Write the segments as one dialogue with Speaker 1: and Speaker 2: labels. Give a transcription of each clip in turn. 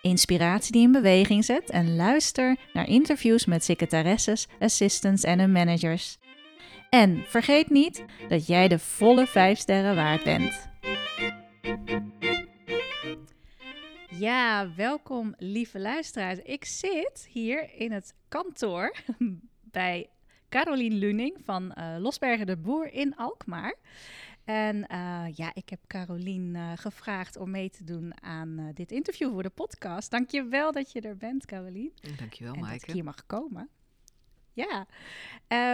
Speaker 1: inspiratie die in beweging zet en luister naar interviews met secretaresses, assistants en hun managers. En vergeet niet dat jij de volle 5 sterren waard bent. Ja, welkom lieve luisteraars. Ik zit hier in het kantoor bij Carolien Luning van uh, Losbergen de Boer in Alkmaar. En uh, ja, ik heb Carolien uh, gevraagd om mee te doen aan uh, dit interview voor de podcast. Dank je wel dat je er bent, Carolien.
Speaker 2: Dank je wel,
Speaker 1: en
Speaker 2: Maaike.
Speaker 1: dat ik hier mag komen. Ja,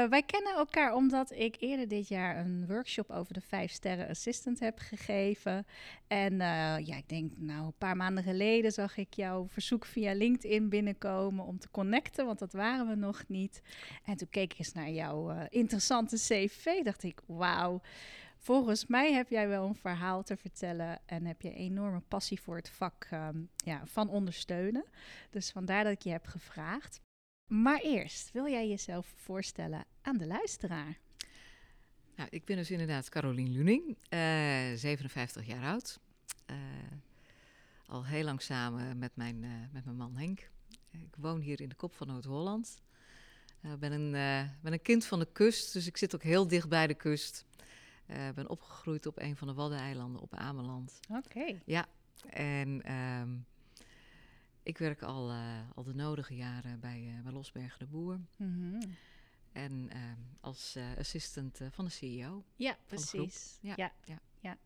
Speaker 1: wij kennen elkaar omdat ik eerder dit jaar een workshop over de 5 sterren assistant heb gegeven. En ja, ik denk nou een paar maanden geleden zag ik jouw verzoek via LinkedIn binnenkomen om te connecten, want dat waren we nog niet. En toen keek ik eens naar jouw interessante cv, dacht ik, wauw. Volgens mij heb jij wel een verhaal te vertellen en heb je enorme passie voor het vak um, ja, van ondersteunen. Dus vandaar dat ik je heb gevraagd. Maar eerst, wil jij jezelf voorstellen aan de luisteraar?
Speaker 2: Nou, ik ben dus inderdaad Carolien Luning, uh, 57 jaar oud. Uh, al heel lang samen met mijn, uh, met mijn man Henk. Ik woon hier in de kop van Noord-Holland. Ik ben, ben een kind van de kust, dus ik zit ook heel dicht bij de kust. Ik uh, ben opgegroeid op een van de Waddeneilanden op Ameland.
Speaker 1: Oké. Okay.
Speaker 2: Ja, en um, ik werk al, uh, al de nodige jaren bij, uh, bij Losbergen de Boer.
Speaker 1: -hmm.
Speaker 2: En um, als assistant van de CEO.
Speaker 1: Ja, precies. Ja, ja, ja. ja.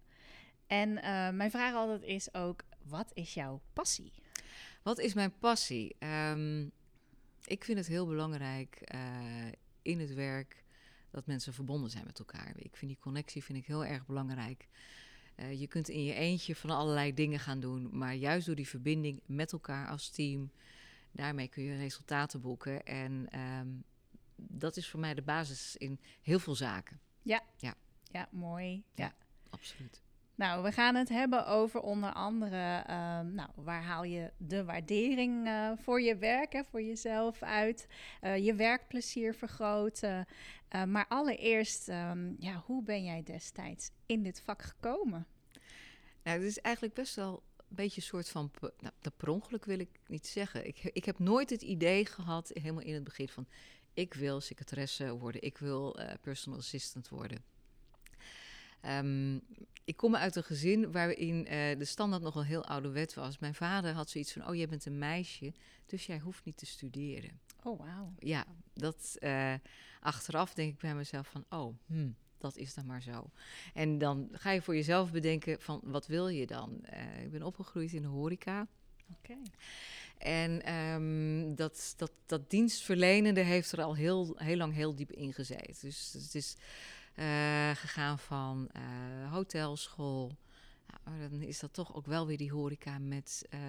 Speaker 1: En mijn vraag altijd is ook, wat is jouw passie?
Speaker 2: Wat is mijn passie? Um, ik vind het heel belangrijk in het werk dat mensen verbonden zijn met elkaar. Ik vind die connectie vind ik heel erg belangrijk. Uh, je kunt in je eentje van allerlei dingen gaan doen, maar juist door die verbinding met elkaar als team, daarmee kun je resultaten boeken. En um, dat is voor mij de basis in heel veel zaken.
Speaker 1: Ja,
Speaker 2: ja.
Speaker 1: ja mooi. Ja.
Speaker 2: ja, absoluut.
Speaker 1: Nou, we gaan het hebben over onder andere, uh, nou, waar haal je de waardering uh, voor je werk, hè, voor jezelf uit, uh, je werkplezier vergroten. maar allereerst, um, ja, hoe ben jij destijds in dit vak gekomen?
Speaker 2: Nou, het is eigenlijk best wel een beetje een soort van, nou, dat per ongeluk wil ik niet zeggen. Ik, ik heb nooit het idee gehad, helemaal in het begin, van ik wil secretaresse worden, ik wil personal assistant worden. Um, ik kom uit een gezin waarin uh, de standaard nog een heel oude wet was. Mijn vader had zoiets van: Oh, jij bent een meisje, dus jij hoeft niet te studeren.
Speaker 1: Oh, wauw.
Speaker 2: Ja, dat uh, achteraf denk ik bij mezelf van: Oh, hmm, dat is dan maar zo. En dan ga je voor jezelf bedenken: van wat wil je dan? Uh, ik ben opgegroeid in de horeca.
Speaker 1: Oké. Okay.
Speaker 2: En um, dat, dat, dat dienstverlenende heeft er al heel, heel lang heel diep in gezeten. Dus het is. Gegaan van uh, hotelschool. Nou, dan is dat toch ook wel weer die horeca met uh,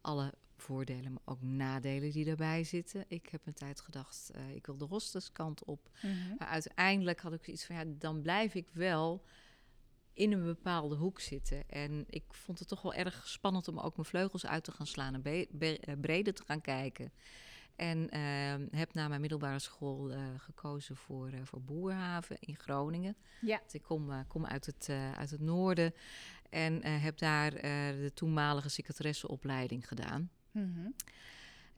Speaker 2: alle voordelen, maar ook nadelen die daarbij zitten. Ik heb een tijd gedacht, ik wil de hosteskant op.
Speaker 1: Mhm.
Speaker 2: Mm -hmm. Maar uiteindelijk had ik iets van, ja, dan blijf ik wel in een bepaalde hoek zitten. En ik vond het toch wel erg spannend om ook mijn vleugels uit te gaan slaan en breder te gaan kijken. En uh, heb na mijn middelbare school uh, gekozen voor, uh, voor Boerhaven in Groningen.
Speaker 1: Ja.
Speaker 2: Dus ik kom, uh, kom uit, het, uit het noorden en heb daar de toenmalige secretaresseopleiding gedaan.
Speaker 1: Mm -hmm.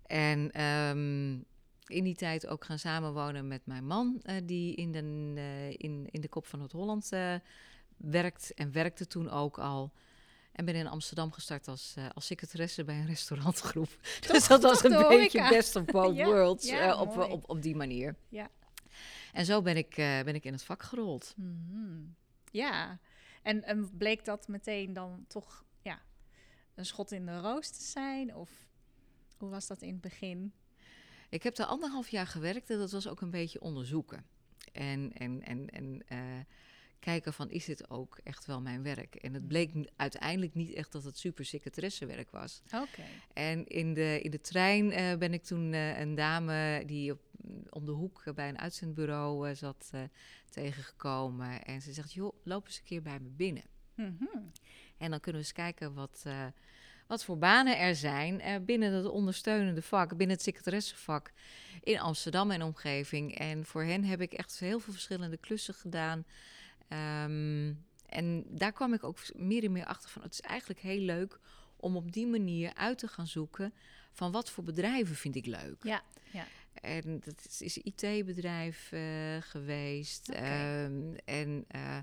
Speaker 2: En um, in die tijd ook gaan samenwonen met mijn man, die in de, in, in de kop van het Holland werkt en werkte toen ook al. En ben in Amsterdam gestart als, uh, als secretaresse bij een restaurantgroep.
Speaker 1: Toch,
Speaker 2: dus dat was een beetje
Speaker 1: horeca.
Speaker 2: best of both
Speaker 1: ja,
Speaker 2: worlds
Speaker 1: ja,
Speaker 2: uh, op, op, op die manier.
Speaker 1: Ja.
Speaker 2: En zo ben ik, uh, ben ik in het vak gerold.
Speaker 1: Mm -hmm. Ja, En, en bleek dat meteen dan toch ja, een schot in de roos te zijn? Of hoe was dat in het begin?
Speaker 2: Ik heb daar anderhalf jaar gewerkt en dat was ook een beetje onderzoeken. En, en, en, en kijken van, is dit ook echt wel mijn werk? En het bleek uiteindelijk niet echt dat het super secretaressewerk was.
Speaker 1: Oké.
Speaker 2: En in de, in de trein uh, ben ik toen uh, een dame die op, om de hoek bij een uitzendbureau zat tegengekomen. En ze zegt, joh, loop eens een keer bij me binnen.
Speaker 1: Mm -hmm.
Speaker 2: En dan kunnen we eens kijken wat wat voor banen er zijn binnen het ondersteunende vak, binnen het secretaressenvak in Amsterdam en omgeving. En voor hen heb ik echt heel veel verschillende klussen gedaan. Um, en daar kwam ik ook meer en meer achter van, het is eigenlijk heel leuk om op die manier uit te gaan zoeken van wat voor bedrijven vind ik leuk.
Speaker 1: Ja, ja.
Speaker 2: En dat is, is IT-bedrijf uh, geweest.
Speaker 1: Okay.
Speaker 2: Um, en uh,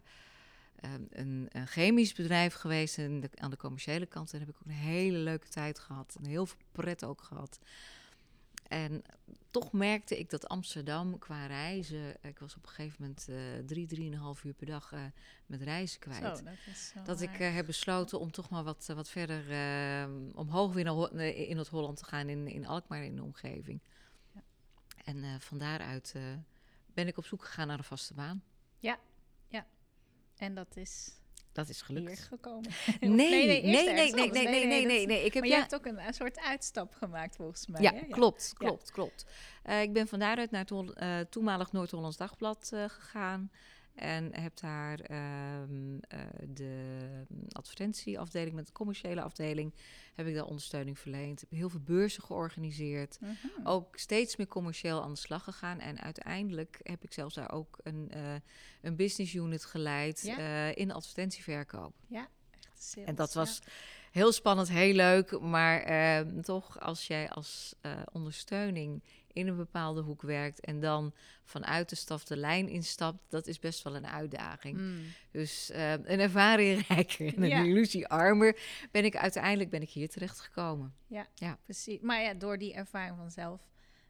Speaker 2: um, een, een, chemisch bedrijf geweest. En de, aan de commerciële kant en heb ik ook een hele leuke tijd gehad. En heel veel pret ook gehad. En toch merkte ik dat Amsterdam qua reizen... Ik was op een gegeven moment uh, drie, drieënhalf uur per dag uh, met reizen kwijt.
Speaker 1: Zo, dat is zo
Speaker 2: dat ik uh, heb besloten om toch maar wat, wat verder omhoog weer naar, in het Holland te gaan. In, in Alkmaar in de omgeving.
Speaker 1: Ja.
Speaker 2: En van daaruit ben ik op zoek gegaan naar een vaste baan.
Speaker 1: Ja, ja. En dat is
Speaker 2: dat is gelukt.
Speaker 1: hier gekomen.
Speaker 2: Nee, nee, nee, nee, nee, nee, nee, nee, nee, nee, nee. Ik heb
Speaker 1: maar
Speaker 2: ja,
Speaker 1: hebt ook een, een, soort uitstap gemaakt volgens mij.
Speaker 2: ja,
Speaker 1: hè?
Speaker 2: klopt, klopt, ja. klopt. Uh, ik ben van daaruit naar het uh, toenmalig Noord-Hollands Dagblad uh, gegaan. En heb daar um, uh, de advertentieafdeling met de commerciële afdeling heb ik daar ondersteuning verleend. Heb heel veel beurzen georganiseerd.
Speaker 1: -hmm.
Speaker 2: Ook steeds meer commercieel aan de slag gegaan. En uiteindelijk heb ik zelfs daar ook een, uh, een business unit geleid
Speaker 1: Ja.
Speaker 2: uh, in advertentieverkoop.
Speaker 1: Ja, echt sales,
Speaker 2: En dat was
Speaker 1: ja.
Speaker 2: heel spannend, heel leuk. Maar uh, toch, als jij als ondersteuning in een bepaalde hoek werkt en dan vanuit de staf de lijn instapt, dat is best wel een uitdaging.
Speaker 1: Mm.
Speaker 2: Dus uh, een ervaring rijker en een
Speaker 1: Ja.
Speaker 2: illusie armer ben ik uiteindelijk ben ik hier terecht gekomen.
Speaker 1: Ja,
Speaker 2: Ja.
Speaker 1: precies. Maar ja, door die ervaring vanzelf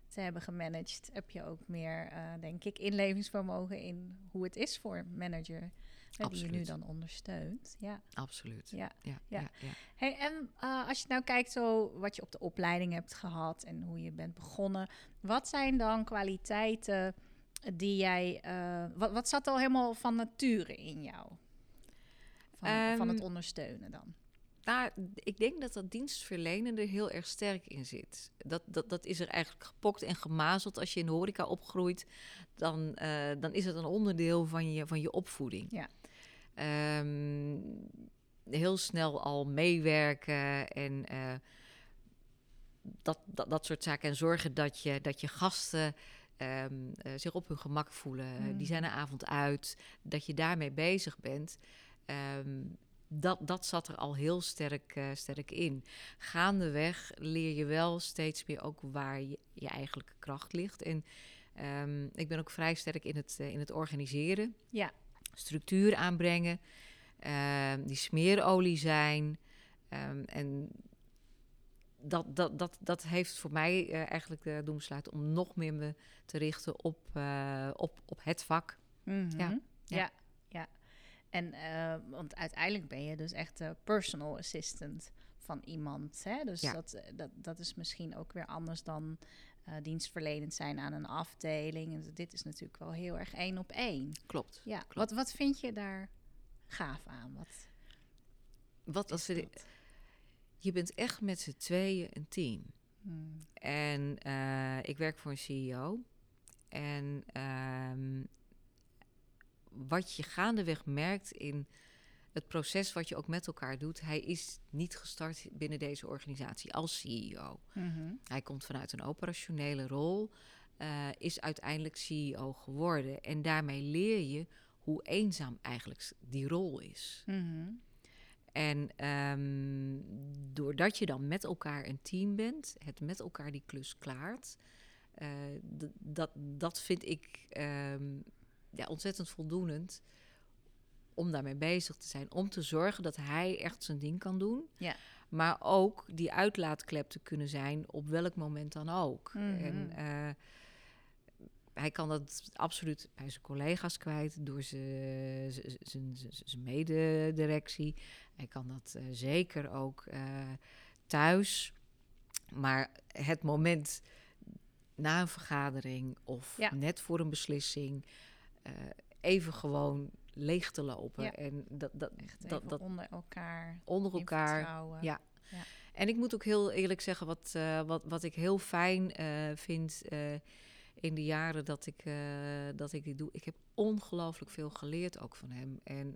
Speaker 1: te hebben gemanaged, heb je ook meer, eh, denk ik, inlevingsvermogen in hoe het is voor een manager hè, die je nu dan ondersteunt. Ja.
Speaker 2: Absoluut.
Speaker 1: Ja.
Speaker 2: Ja,
Speaker 1: Ja.
Speaker 2: ja, ja.
Speaker 1: Hey, en eh, als je nou kijkt zo wat je op de opleiding hebt gehad en hoe je bent begonnen, wat zijn dan kwaliteiten die jij, eh, wat, wat zat al helemaal van nature in jou? Van, van het
Speaker 2: Ehm,
Speaker 1: ondersteunen dan?
Speaker 2: Nou, ik denk dat dat dienstverlenen er heel erg sterk in zit. Dat, dat, dat is er eigenlijk gepokt en gemazeld. Als je in de horeca opgroeit, dan, eh, dan is het een onderdeel van je, van je opvoeding.
Speaker 1: Ja.
Speaker 2: Ehm, heel snel al meewerken en eh, dat, dat, dat soort zaken. En zorgen dat je, dat je gasten ehm, eh, zich op hun gemak voelen.
Speaker 1: Mm.
Speaker 2: Die zijn een avond uit. Dat je daarmee bezig bent. Ehm, dat, dat zat er al heel sterk, eh, sterk in. Gaandeweg leer je wel steeds meer ook waar je, je eigenlijke kracht ligt. En ik ben ook vrij sterk in het, in het organiseren.
Speaker 1: Ja.
Speaker 2: Structuur aanbrengen. ehm, die smeerolie zijn. Ehm, en dat, dat, dat, dat heeft voor mij eh, eigenlijk de doen besluiten om nog meer me te richten op, eh, op, op het vak.
Speaker 1: Mhm.
Speaker 2: Ja,
Speaker 1: ja.
Speaker 2: ja.
Speaker 1: ja. En uh, want uiteindelijk ben je dus echt de personal assistant van iemand. Hè? Dus
Speaker 2: Ja.
Speaker 1: dat, eh, dat, dat is misschien ook weer anders dan uh, dienstverlenend zijn aan een afdeling. En dit is natuurlijk wel heel erg één op één.
Speaker 2: Klopt.
Speaker 1: Ja.
Speaker 2: Klopt.
Speaker 1: Wat, wat vind je daar gaaf aan? Wat,
Speaker 2: Wat als
Speaker 1: dat?
Speaker 2: je bent echt met z'n tweeën een team.
Speaker 1: Hmm.
Speaker 2: En uh, ik werk voor een CEO. En um, wat je gaandeweg merkt in het proces wat je ook met elkaar doet, hij is niet gestart binnen deze organisatie als CEO.
Speaker 1: Mm -hmm.
Speaker 2: Hij komt vanuit een operationele rol, uh, is uiteindelijk CEO geworden. En daarmee leer je hoe eenzaam eigenlijk die rol is.
Speaker 1: Mm -hmm.
Speaker 2: En um, doordat je dan met elkaar een team bent, het met elkaar die klus klaart, uh, dat, dat vind ik um, ja, ontzettend voldoenend om daarmee bezig te zijn. Om te zorgen dat hij echt zijn ding kan doen.
Speaker 1: Ja.
Speaker 2: Maar ook die uitlaatklep te kunnen zijn op welk moment dan ook.
Speaker 1: Mm -hmm.
Speaker 2: En uh, hij kan dat absoluut bij zijn collega's kwijt, door zijn zijn- zijn- mededirectie. Hij kan dat eh, zeker ook eh, thuis. Maar het moment na een vergadering of
Speaker 1: Ja.
Speaker 2: net voor een beslissing, eh, even gewoon leeg te lopen.
Speaker 1: Ja.
Speaker 2: En dat, dat,
Speaker 1: Echt
Speaker 2: dat, dat
Speaker 1: onder elkaar.
Speaker 2: onder elkaar. Ja.
Speaker 1: Ja.
Speaker 2: En ik moet ook heel eerlijk zeggen, wat, eh, wat, wat ik heel fijn eh, vind eh, in de jaren dat ik, dat ik dit doe. Ik heb ongelooflijk veel geleerd ook van hem. En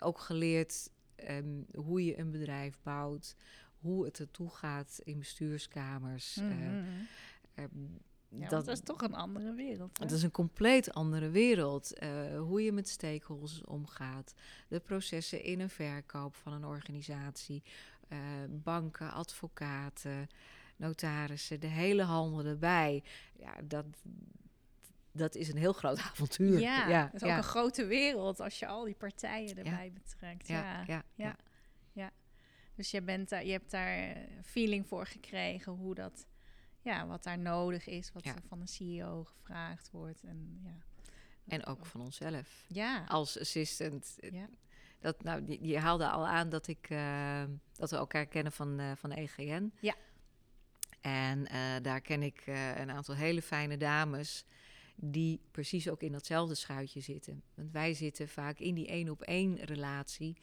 Speaker 2: ook geleerd ehm, hoe je een bedrijf bouwt, hoe het ertoe gaat in bestuurskamers.
Speaker 1: Mhm.
Speaker 2: ehm,
Speaker 1: Ja, dat is toch een andere wereld. hè?
Speaker 2: het is een compleet andere wereld. eh, hoe je met stakeholders omgaat. De processen in een verkoop van een organisatie. eh, banken, advocaten, notarissen, de hele handel erbij. Ja, dat, dat is een heel groot avontuur.
Speaker 1: Ja,
Speaker 2: ja,
Speaker 1: het is ook een grote wereld als je al die partijen erbij betrekt.
Speaker 2: ja,
Speaker 1: Ja.
Speaker 2: ja,
Speaker 1: ja.
Speaker 2: ja.
Speaker 1: Dus je, bent daar, je hebt daar eh, feeling voor gekregen hoe dat, ja, wat daar nodig is, wat
Speaker 2: Ja.
Speaker 1: van een CEO gevraagd wordt. En, ja.
Speaker 2: En ook van onszelf.
Speaker 1: Ja,
Speaker 2: Als assistant.
Speaker 1: ja.
Speaker 2: Dat, nou, je, haalde al aan dat, ik, eh, dat we elkaar kennen van, eh, van EGN.
Speaker 1: Ja.
Speaker 2: En eh, daar ken ik een aantal hele fijne dames die precies ook in datzelfde schuitje zitten. Want wij zitten vaak in die één op één relatie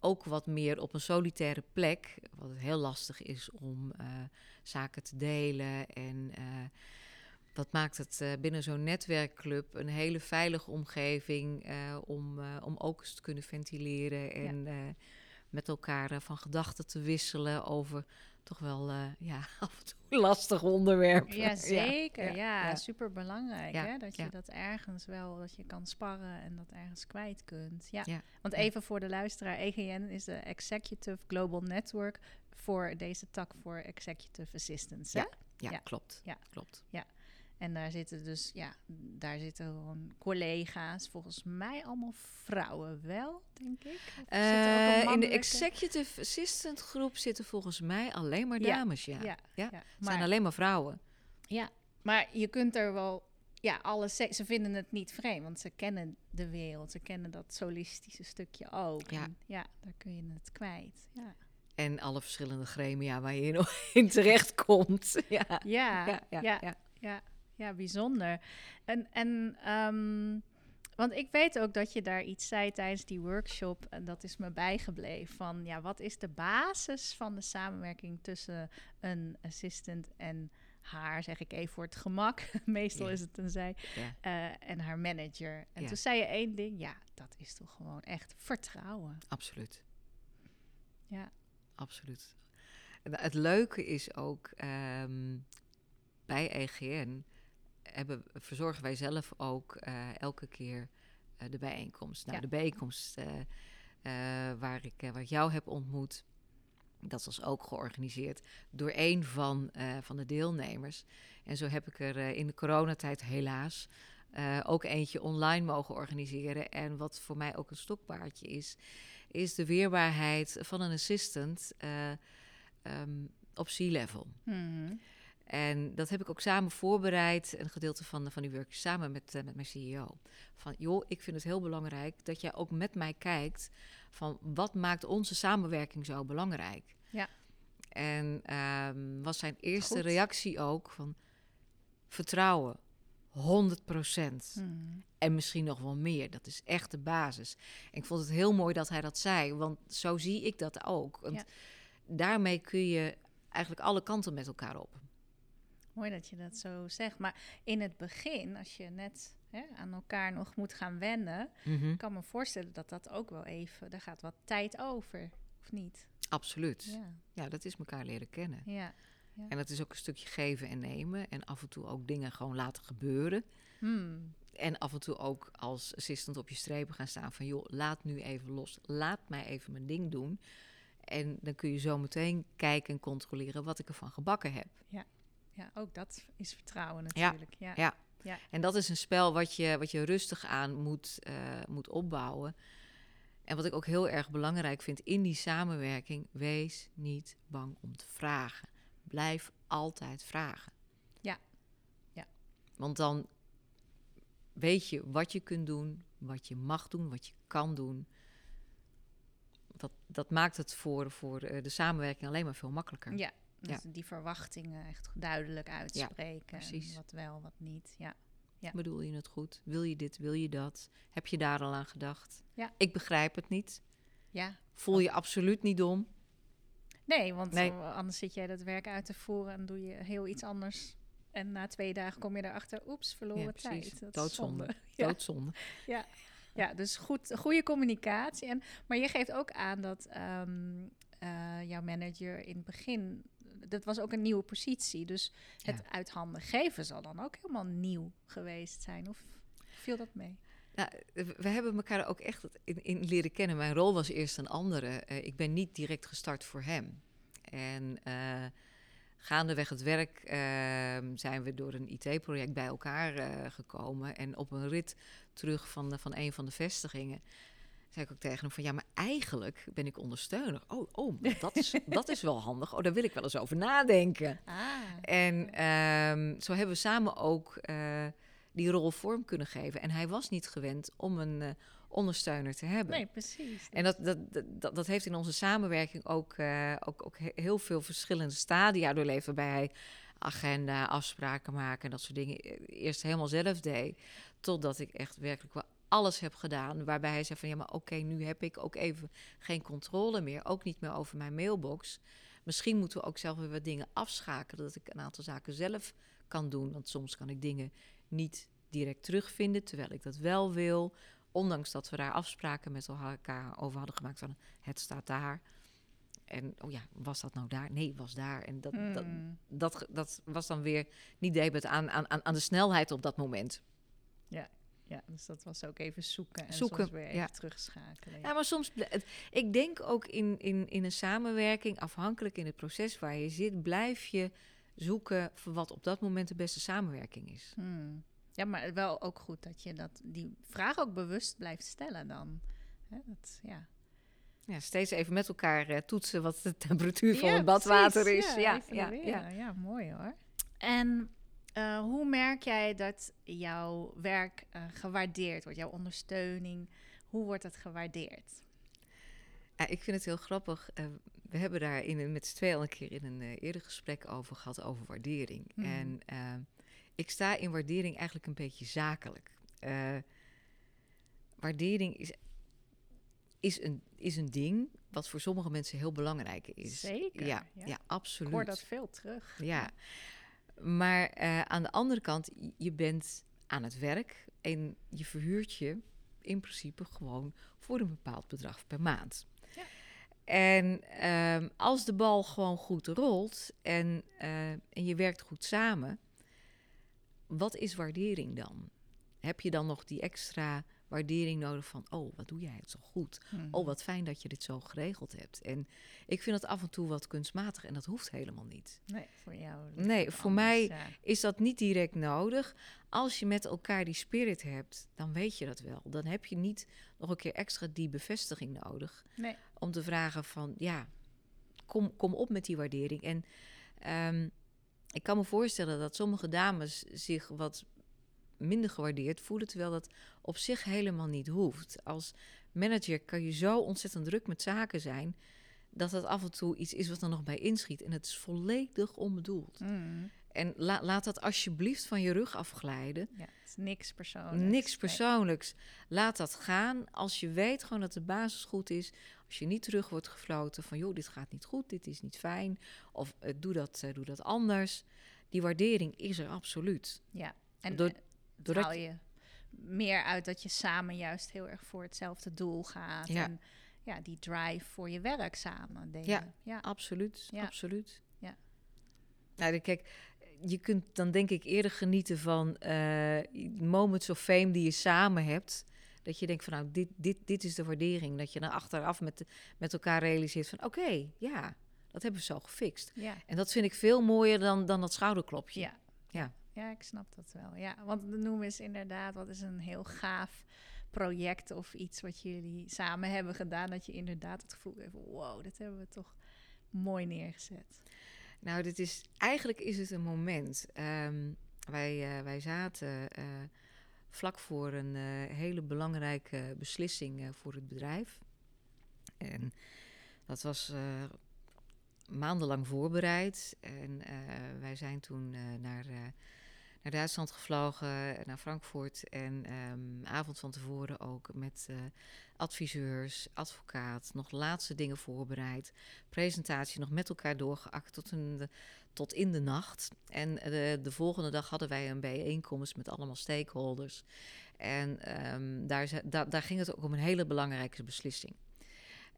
Speaker 2: ook wat meer op een solitaire plek, wat heel lastig is om eh, zaken te delen. En eh, dat maakt het eh, binnen zo'n netwerkclub een hele veilige omgeving om, om ook eens te kunnen ventileren en met elkaar van gedachten te wisselen over toch wel eh, ja, af en toe lastige onderwerpen.
Speaker 1: Ja, zeker. Ja,
Speaker 2: ja, ja.
Speaker 1: super belangrijk.
Speaker 2: Ja,
Speaker 1: Hè? Dat je dat ergens wel, dat je kan sparren en dat ergens kwijt kunt. Ja. Want even voor de luisteraar, EGN is de Executive Global Network voor deze tak voor Executive Assistants. hè?
Speaker 2: Ja. Ja,
Speaker 1: Ja.
Speaker 2: klopt.
Speaker 1: Ja. En daar zitten dus, ja, daar zitten gewoon collega's, volgens mij allemaal vrouwen wel, denk ik.
Speaker 2: Eh, in de executive assistant groep zitten volgens mij alleen maar dames, ja.
Speaker 1: Ja,
Speaker 2: Ja,
Speaker 1: ja.
Speaker 2: Het
Speaker 1: Maar,
Speaker 2: zijn alleen maar vrouwen.
Speaker 1: ja, maar je kunt er wel, ja, alles, ze ze vinden het niet vreemd, want ze kennen de wereld, ze kennen dat solistische stukje ook.
Speaker 2: Ja.
Speaker 1: En ja, daar kun je het kwijt. Ja,
Speaker 2: En alle verschillende gremia waar je in, in terecht komt. Ja.
Speaker 1: ja,
Speaker 2: Ja,
Speaker 1: ja,
Speaker 2: ja,
Speaker 1: ja, bijzonder. En, en ehm, want ik weet ook dat je daar iets zei tijdens die workshop, en dat is me bijgebleven. Van ja, wat is de basis van de samenwerking tussen een assistant en haar, zeg ik even voor het gemak. Meestal
Speaker 2: Ja.
Speaker 1: is het een zij.
Speaker 2: Ja.
Speaker 1: eh, en haar manager. En
Speaker 2: Ja.
Speaker 1: toen zei je één ding, ja, dat is toch gewoon echt vertrouwen.
Speaker 2: Absoluut.
Speaker 1: Ja,
Speaker 2: Absoluut. En Het leuke is ook, ehm, bij EGN hebben, verzorgen wij zelf ook eh, elke keer eh, de bijeenkomst. Nou,
Speaker 1: Ja.
Speaker 2: de bijeenkomst eh, waar, ik, waar ik jou heb ontmoet, dat was ook georganiseerd door een van, van de deelnemers. En zo heb ik er in de coronatijd helaas ook eentje online mogen organiseren. En wat voor mij ook een stokpaardje is, is de weerbaarheid van een assistant eh, ehm, op C-level.
Speaker 1: Mhm.
Speaker 2: En dat heb ik ook samen voorbereid, een gedeelte van, van die workshop, samen met, eh, met mijn CEO. Van, joh, ik vind het heel belangrijk dat jij ook met mij kijkt van wat maakt onze samenwerking zo belangrijk.
Speaker 1: Ja.
Speaker 2: En ehm, was zijn eerste
Speaker 1: Goed.
Speaker 2: reactie ook van vertrouwen, 100
Speaker 1: Mhm.
Speaker 2: en misschien nog wel meer. Dat is echt de basis. En ik vond het heel mooi dat hij dat zei, want zo zie ik dat ook. Want
Speaker 1: Ja.
Speaker 2: daarmee kun je eigenlijk alle kanten met elkaar op.
Speaker 1: Mooi dat je dat zo zegt. Maar in het begin, als je net hè, aan elkaar nog moet gaan wennen,
Speaker 2: Mhm.
Speaker 1: kan me voorstellen dat dat ook wel even, daar gaat wat tijd over, of niet?
Speaker 2: Absoluut.
Speaker 1: Ja,
Speaker 2: Ja, dat is elkaar leren kennen.
Speaker 1: ja.
Speaker 2: En dat is ook een stukje geven en nemen. En af en toe ook dingen gewoon laten gebeuren.
Speaker 1: Hmm.
Speaker 2: En af en toe ook als assistant op je strepen gaan staan van... joh, laat nu even los. Laat mij even mijn ding doen. En dan kun je zo meteen kijken en controleren wat ik ervan gebakken heb.
Speaker 1: ja, ook dat is vertrouwen
Speaker 2: Ja,
Speaker 1: natuurlijk. Ja,
Speaker 2: ja.
Speaker 1: Ja.
Speaker 2: En dat is een spel wat je, wat je rustig aan moet, eh, moet opbouwen. En wat ik ook heel erg belangrijk vind in die samenwerking... wees niet bang om te vragen. Blijf altijd vragen.
Speaker 1: Ja. Ja.
Speaker 2: Want dan weet je wat je kunt doen, wat je mag doen, wat je kan doen. Dat, dat maakt het voor, voor eh, de samenwerking alleen maar veel makkelijker.
Speaker 1: Ja, dus die verwachtingen echt duidelijk uitspreken.
Speaker 2: precies.
Speaker 1: wat wel, wat niet. Ja. Ja.
Speaker 2: Bedoel je het goed? Wil je dit? Wil je dat? Heb je daar al aan gedacht?
Speaker 1: Ja.
Speaker 2: Ik begrijp het niet.
Speaker 1: Ja.
Speaker 2: Voel je absoluut niet dom?
Speaker 1: Nee, want
Speaker 2: Nee.
Speaker 1: anders zit jij dat werk uit te voeren en doe je heel iets anders. En na twee dagen kom je erachter, oeps, verloren
Speaker 2: Ja,
Speaker 1: tijd. Dat is
Speaker 2: Doodzonde.
Speaker 1: zonde. Ja.
Speaker 2: Doodzonde.
Speaker 1: Ja, dus goed, goede communicatie. En, maar je geeft ook aan dat ehm, eh, jouw manager in het begin... Dat was ook een nieuwe positie. Dus het
Speaker 2: Ja.
Speaker 1: uit handen geven zal dan ook helemaal nieuw geweest zijn. Of viel dat mee?
Speaker 2: Nou, we hebben elkaar ook echt in, in leren kennen. Mijn rol was eerst een andere. Eh, ik ben niet direct gestart voor hem. En eh, gaandeweg het werk ehm, zijn we door een IT-project bij elkaar eh, gekomen. En op een rit terug van, de, van een van de vestigingen zei ik ook tegen hem van... ja, maar eigenlijk ben ik ondersteuner. Oh, oh dat, is, dat is wel handig. Oh, daar wil ik wel eens over nadenken.
Speaker 1: Ah,
Speaker 2: En ehm, zo hebben we samen ook eh, die rol vorm kunnen geven. En hij was niet gewend om een eh, ondersteuner te hebben.
Speaker 1: nee, precies.
Speaker 2: En dat, dat, dat, dat heeft in onze samenwerking ook, eh, ook, ook he- heel veel verschillende stadia doorleefd. Waarbij hij agenda, afspraken maken en dat soort dingen eerst helemaal zelf deed. Totdat ik echt werkelijk wel alles heb gedaan. Waarbij hij zei van ja, maar oké, nu heb ik ook even geen controle meer. Ook niet meer over mijn mailbox. Misschien moeten we ook zelf weer wat dingen afschakelen. Dat ik een aantal zaken zelf kan doen. Want soms kan ik dingen niet direct terugvinden, terwijl ik dat wel wil. Ondanks dat we daar afspraken met elkaar over hadden gemaakt van het staat daar. En oh ja, was dat nou daar? Nee, was daar. En dat, dat,
Speaker 1: Hmm.
Speaker 2: dat, dat was dan weer niet debet aan, aan, aan aan de snelheid op dat moment.
Speaker 1: Ja, dus dat was ook even zoeken en
Speaker 2: Zoeken,
Speaker 1: soms weer even
Speaker 2: ja.
Speaker 1: terugschakelen.
Speaker 2: Ja, maar soms, ik denk ook in, in, in een samenwerking, afhankelijk in het proces waar je zit, blijf je zoeken voor wat op dat moment de beste samenwerking is.
Speaker 1: Hmm. Ja, maar wel ook goed dat je dat, die vraag ook bewust blijft stellen dan. Hè, dat, ja.
Speaker 2: Ja, steeds even met elkaar eh, toetsen wat de temperatuur van
Speaker 1: Ja,
Speaker 2: het badwater
Speaker 1: precies.
Speaker 2: is.
Speaker 1: Ja,
Speaker 2: Ja, ja, ja.
Speaker 1: ja, mooi hoor. En eh, hoe merk jij dat jouw werk eh, gewaardeerd wordt, jouw ondersteuning? Hoe wordt het gewaardeerd?
Speaker 2: Ja, ik vind het heel grappig. eh, we hebben daar in, met z'n tweeën al een keer in een eerder gesprek over gehad, over waardering.
Speaker 1: Mhm.
Speaker 2: En eh, ik sta in waardering eigenlijk een beetje zakelijk. Waardering is, is, een, is een ding wat voor sommige mensen heel belangrijk is.
Speaker 1: Zeker,
Speaker 2: Ja,
Speaker 1: ja.
Speaker 2: ja.
Speaker 1: Ik
Speaker 2: absoluut.
Speaker 1: hoor dat veel terug.
Speaker 2: Ja, maar eh, aan de andere kant, je- bent aan het werk en je verhuurt je in principe gewoon voor een bepaald bedrag per maand.
Speaker 1: Ja.
Speaker 2: En ehm, als de bal gewoon goed rolt en, eh, en je werkt goed samen, wat is waardering dan? Heb je dan nog die extra waardering nodig van, oh, wat doe jij het zo goed?
Speaker 1: Mhm.
Speaker 2: Oh, wat fijn dat je dit zo geregeld hebt. En ik vind het af en toe wat kunstmatig en dat hoeft helemaal niet.
Speaker 1: Nee, voor jou.
Speaker 2: Nee, voor
Speaker 1: anders,
Speaker 2: mij
Speaker 1: ja.
Speaker 2: is dat niet direct nodig. Als je met elkaar die spirit hebt, dan weet je dat wel. Dan heb je niet nog een keer extra die bevestiging nodig
Speaker 1: Nee.
Speaker 2: om te vragen van, ja, kom, kom op met die waardering. En ehm, ik kan me voorstellen dat sommige dames zich wat minder gewaardeerd voelen, terwijl dat op zich helemaal niet hoeft. Als manager kan je zo ontzettend druk met zaken zijn, dat het af en toe iets is wat er nog bij inschiet. En het is volledig onbedoeld.
Speaker 1: Mhm.
Speaker 2: En la- laat dat alsjeblieft van je rug afglijden.
Speaker 1: Ja, het is niks persoonlijks.
Speaker 2: Niks persoonlijks. Laat dat gaan. Als je weet gewoon dat de basis goed is. Als je niet terug wordt gefloten van... joh, dit gaat niet goed, dit is niet fijn. Of eh, doe, dat, eh, doe dat anders. Die waardering is er absoluut.
Speaker 1: Ja, en
Speaker 2: Door-
Speaker 1: eh,
Speaker 2: doordat-
Speaker 1: haal je meer uit dat je samen juist heel erg voor hetzelfde doel gaat.
Speaker 2: Ja.
Speaker 1: En ja, die drive voor je werk samen delen.
Speaker 2: Ja.
Speaker 1: ja.
Speaker 2: Absoluut,
Speaker 1: Ja.
Speaker 2: absoluut.
Speaker 1: Ja.
Speaker 2: Nou, kijk, je kunt dan denk ik eerder genieten van eh, moments of fame die je samen hebt. Dat je denkt van nou, dit, dit, dit is de waardering. Dat je dan achteraf met, met elkaar realiseert van oké, ja, dat hebben we zo gefixt.
Speaker 1: Ja.
Speaker 2: En dat vind ik veel mooier dan, dan dat schouderklopje.
Speaker 1: Ja.
Speaker 2: Ja.
Speaker 1: Ja, ik snap dat wel. Ja, want noem is inderdaad, wat is een heel gaaf project of iets wat jullie samen hebben gedaan. Dat je inderdaad het gevoel heeft, wow, dit hebben we toch mooi neergezet.
Speaker 2: Nou, dit is, eigenlijk is het een moment. Ehm, wij, uh, wij zaten uh, vlak voor een uh, hele belangrijke beslissing voor het bedrijf. En dat was maandenlang voorbereid. En wij zijn toen naar naar Duitsland gevlogen, naar Frankfurt. En um, avond van tevoren ook met uh, adviseurs, advocaat, nog laatste dingen voorbereid. Presentatie nog met elkaar doorgeakt tot, een, tot in de nacht. En de, de volgende dag hadden wij een bijeenkomst met allemaal stakeholders. En um, daar, da, daar ging het ook om een hele belangrijke beslissing.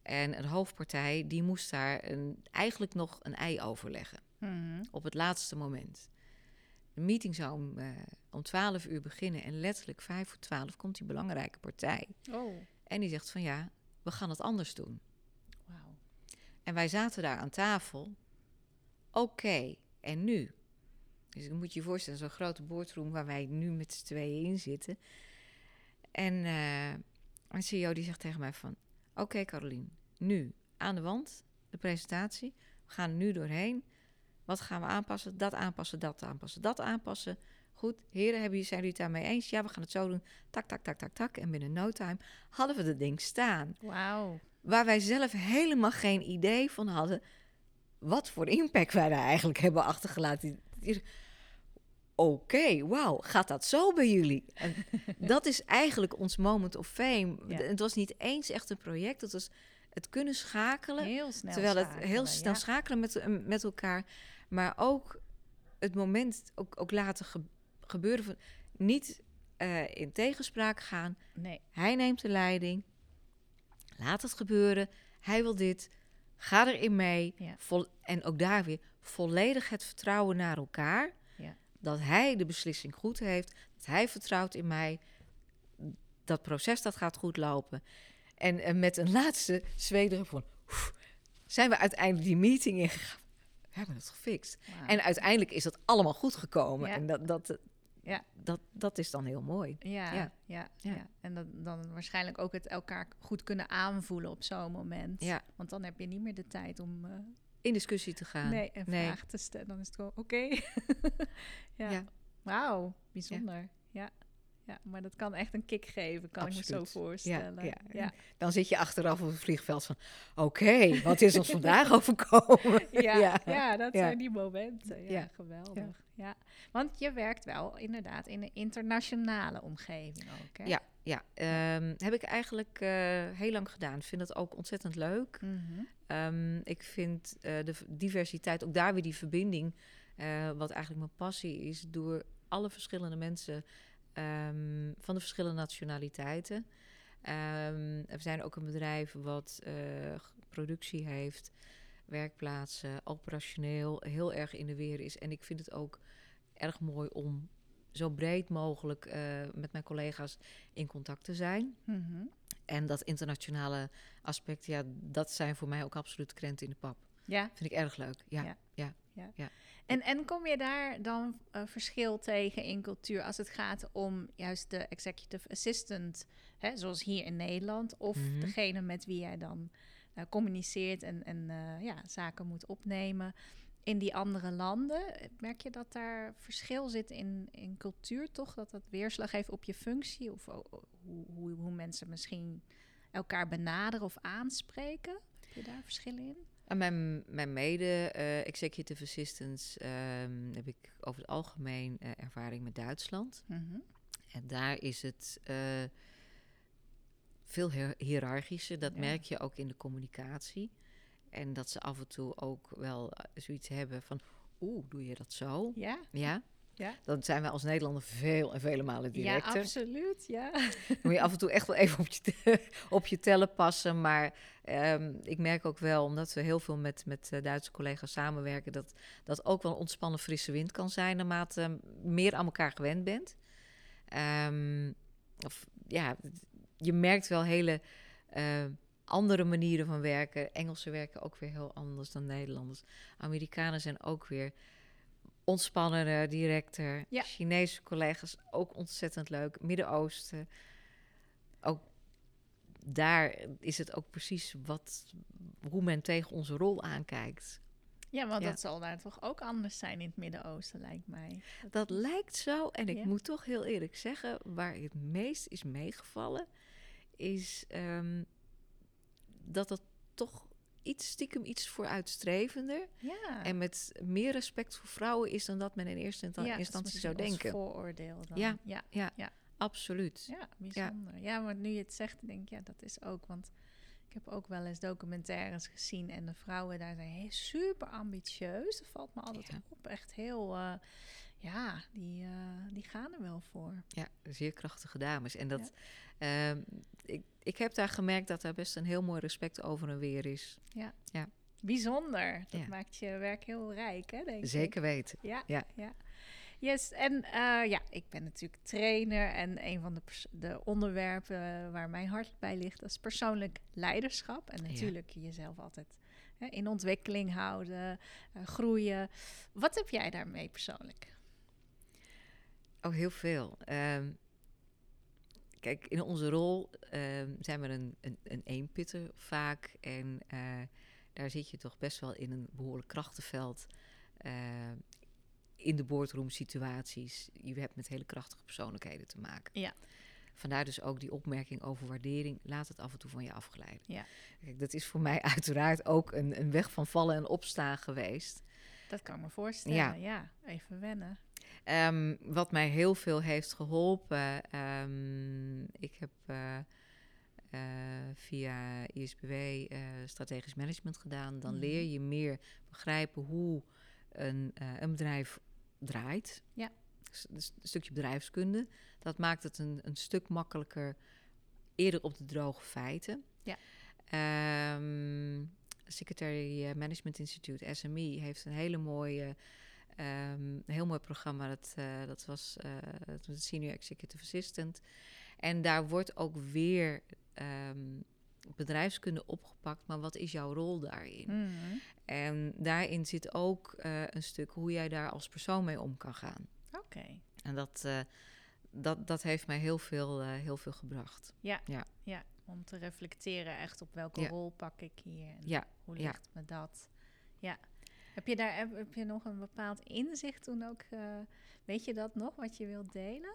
Speaker 2: En een hoofdpartij die moest daar een, eigenlijk nog een ei overleggen. Mm Op het laatste moment. De meeting zou om, uh, om 12 uur beginnen en letterlijk 5 voor 12 komt die belangrijke partij.
Speaker 1: Oh.
Speaker 2: En die zegt van ja, we gaan het anders doen. Wow. En wij zaten daar aan tafel. Oké, en nu? Dus dan moet je je voorstellen, zo'n grote boardroom waar wij nu met z'n tweeën in zitten. En uh, een CEO die zegt tegen mij van... Oké okay, Carolien, nu aan de wand, de presentatie. We gaan er nu doorheen. Wat gaan we aanpassen? Dat aanpassen, dat aanpassen, dat aanpassen. Goed, heren, hebben, zijn jullie het daarmee eens? Ja, we gaan het zo doen. Tak, tak, tak, tak, tak. En binnen no time hadden we het ding staan.
Speaker 1: Wauw.
Speaker 2: Waar wij zelf helemaal geen idee van hadden... wat voor impact wij daar eigenlijk hebben achtergelaten. Oké, wauw, gaat dat zo bij jullie? En dat is eigenlijk ons moment of fame. Het was niet eens echt een project, het was het kunnen schakelen.
Speaker 1: Heel snel
Speaker 2: Terwijl het heel snel schakelen met, met elkaar. Maar ook het moment ook, ook laten gebeuren. Van, niet uh, in tegenspraak gaan.
Speaker 1: Nee.
Speaker 2: Hij neemt de leiding. Laat het gebeuren. Hij wil dit. Ga erin mee.
Speaker 1: Ja.
Speaker 2: Vol, en ook daar weer volledig het vertrouwen naar elkaar.
Speaker 1: Ja.
Speaker 2: Dat hij de beslissing goed heeft. Dat hij vertrouwt in mij. Dat proces dat gaat goed lopen. En, en met een laatste zwederen van... Oef, zijn we uiteindelijk die meeting ingegaan we hebben het gefixt. En uiteindelijk is dat allemaal goed gekomen. En dat, dat, ja. dat, dat is dan heel mooi.
Speaker 1: Ja, ja. ja, ja. En dat, dan waarschijnlijk ook het elkaar goed kunnen aanvoelen op zo'n moment.
Speaker 2: Ja.
Speaker 1: Want dan heb je niet meer de tijd om... Uh,
Speaker 2: in discussie te gaan.
Speaker 1: Nee, en vragen te stellen. Dan is het gewoon oké. ja. Wauw, bijzonder. Ja. Ja, maar dat kan echt een kick geven, kan ik me zo voorstellen.
Speaker 2: Ja, ja. Dan zit je achteraf op het vliegveld van... oké, wat is ons vandaag overkomen?
Speaker 1: ja, ja. dat zijn die momenten. Ja, geweldig. Ja. Want je werkt wel inderdaad in een internationale omgeving ook, hè?
Speaker 2: Ja, ja. Um, heb ik eigenlijk uh, heel lang gedaan. Ik vind dat ook ontzettend leuk.
Speaker 1: Mm -hmm.
Speaker 2: um, ik vind uh, de diversiteit, ook daar weer die verbinding... Uh, wat eigenlijk mijn passie is, door alle verschillende mensen um, van de verschillende nationaliteiten. Um, we zijn ook een bedrijf wat uh, productie heeft, werkplaatsen, operationeel heel erg in de weer is. En ik vind het ook erg mooi om zo breed mogelijk uh, met mijn collega's in contact te zijn.
Speaker 1: Mm -hmm.
Speaker 2: En dat internationale aspect, ja, dat zijn voor mij ook absoluut krenten in de pap.
Speaker 1: Ja.
Speaker 2: Vind ik erg leuk. Ja,
Speaker 1: ja.
Speaker 2: ja.
Speaker 1: ja.
Speaker 2: ja.
Speaker 1: En, en kom je daar dan uh, verschil tegen in cultuur als het gaat om juist de executive assistant, hè, zoals hier in Nederland, of
Speaker 2: Mhm.
Speaker 1: degene met wie jij dan uh, communiceert en, en uh, ja, zaken moet opnemen in die andere landen? Merk je dat daar verschil zit in, in cultuur toch? Dat dat weerslag heeft op je functie? Of hoe, hoe, hoe mensen misschien elkaar benaderen of aanspreken? Heb je daar verschillen in?
Speaker 2: En mijn, mijn mede-executive assistants um, heb ik over het algemeen uh, ervaring met Duitsland.
Speaker 1: Mm -hmm.
Speaker 2: En daar is het uh, veel hiërarchischer. Dat
Speaker 1: Ja.
Speaker 2: merk je ook in de communicatie. En dat ze af en toe ook wel uh, zoiets hebben van... Oeh, doe je dat zo?
Speaker 1: Ja,
Speaker 2: Ja?
Speaker 1: Ja.
Speaker 2: Dan zijn wij als Nederlander veel en vele malen
Speaker 1: ja
Speaker 2: directer.
Speaker 1: absoluut. Ja.
Speaker 2: Dan moet je af en toe echt wel even op je, op je tellen passen. Maar ehm, ik merk ook wel, omdat we heel veel met, met eh, Duitse collega's samenwerken, dat dat ook wel een ontspannen frisse wind kan zijn naarmate je meer aan elkaar gewend bent. Ehm, of ja, je merkt wel hele eh, andere manieren van werken. Engelsen werken ook weer heel anders dan Nederlanders. Amerikanen zijn ook weer ontspannender, directer.
Speaker 1: Ja.
Speaker 2: Chinese collega's ook ontzettend leuk. Midden-Oosten. Ook daar is het ook precies wat, hoe men tegen onze rol aankijkt.
Speaker 1: Ja, want
Speaker 2: Ja.
Speaker 1: dat zal daar toch ook anders zijn in het Midden-Oosten, lijkt mij.
Speaker 2: Dat lijkt zo. En ik
Speaker 1: Ja.
Speaker 2: moet toch heel eerlijk zeggen, waar het meest is meegevallen, is ehm, dat het toch iets stiekem iets vooruitstrevender
Speaker 1: Ja.
Speaker 2: en met meer respect voor vrouwen is dan dat men in eerste insta-
Speaker 1: Ja, dat is
Speaker 2: instantie zou denken.
Speaker 1: vooroordeel dan.
Speaker 2: Ja.
Speaker 1: ja.
Speaker 2: Absoluut.
Speaker 1: Ja, bijzonder. Ja. maar nu je het zegt, denk ik, ja, dat is ook. Want ik heb ook wel eens documentaires gezien en de vrouwen daar zijn super ambitieus. Dat valt me altijd
Speaker 2: Ja.
Speaker 1: op. Echt heel, eh, ja, die, eh, die gaan er wel voor.
Speaker 2: Ja, zeer krachtige dames. En dat, ehm, ik, ik heb daar gemerkt dat daar best een heel mooi respect over en weer is.
Speaker 1: Bijzonder. Dat
Speaker 2: Ja.
Speaker 1: maakt je werk heel rijk, hè, denk ik.
Speaker 2: Zeker weten.
Speaker 1: Ja,
Speaker 2: Ja.
Speaker 1: ja. Yes, en eh, ja, ik ben natuurlijk trainer en een van de, de onderwerpen waar mijn hart bij ligt, dat is persoonlijk leiderschap. En
Speaker 2: Ja.
Speaker 1: natuurlijk jezelf altijd hè, in ontwikkeling houden, eh, groeien. Wat heb jij daarmee persoonlijk?
Speaker 2: Oh, heel veel. Ehm, kijk, in onze rol ehm, zijn we een, een, een eenpitter vaak. En eh, daar zit je toch best wel in een behoorlijk krachtenveld. eh, in de boardroom situaties. Je hebt met hele krachtige persoonlijkheden te maken.
Speaker 1: Ja.
Speaker 2: Vandaar dus ook die opmerking over waardering. Laat het af en toe van je afglijden.
Speaker 1: Ja.
Speaker 2: Kijk, dat is voor mij uiteraard ook een, een weg van vallen en opstaan geweest.
Speaker 1: Dat kan ik me voorstellen.
Speaker 2: Ja.
Speaker 1: Ja, even wennen.
Speaker 2: Ehm, wat mij heel veel heeft geholpen. ehm, ik heb eh, eh, via ISBW eh, strategisch management gedaan. Dan
Speaker 1: Mhm.
Speaker 2: leer je meer begrijpen hoe een, een bedrijf draait.
Speaker 1: Ja.
Speaker 2: Dus, een stukje bedrijfskunde. Dat maakt het een, een stuk makkelijker eerder op de droge feiten.
Speaker 1: Ja.
Speaker 2: Ehm, Secretary Management Institute, SME, heeft een hele mooie, ehm, een heel mooi programma. Dat, eh, dat was het was Senior Executive Assistant. En daar wordt ook weer ehm, bedrijfskunde opgepakt. Maar wat is jouw rol daarin?
Speaker 1: Mhm.
Speaker 2: En daarin zit ook eh, een stuk hoe jij daar als persoon mee om kan gaan.
Speaker 1: Oké.
Speaker 2: En dat, dat, dat heeft mij heel veel, heel veel gebracht.
Speaker 1: Ja, om te reflecteren echt op welke
Speaker 2: Ja.
Speaker 1: rol pak ik hier en
Speaker 2: Ja,
Speaker 1: hoe
Speaker 2: ja.
Speaker 1: ligt me dat. Ja. Heb je daar heb, je nog een bepaald inzicht toen ook? eh, weet je dat nog, wat je wilt delen?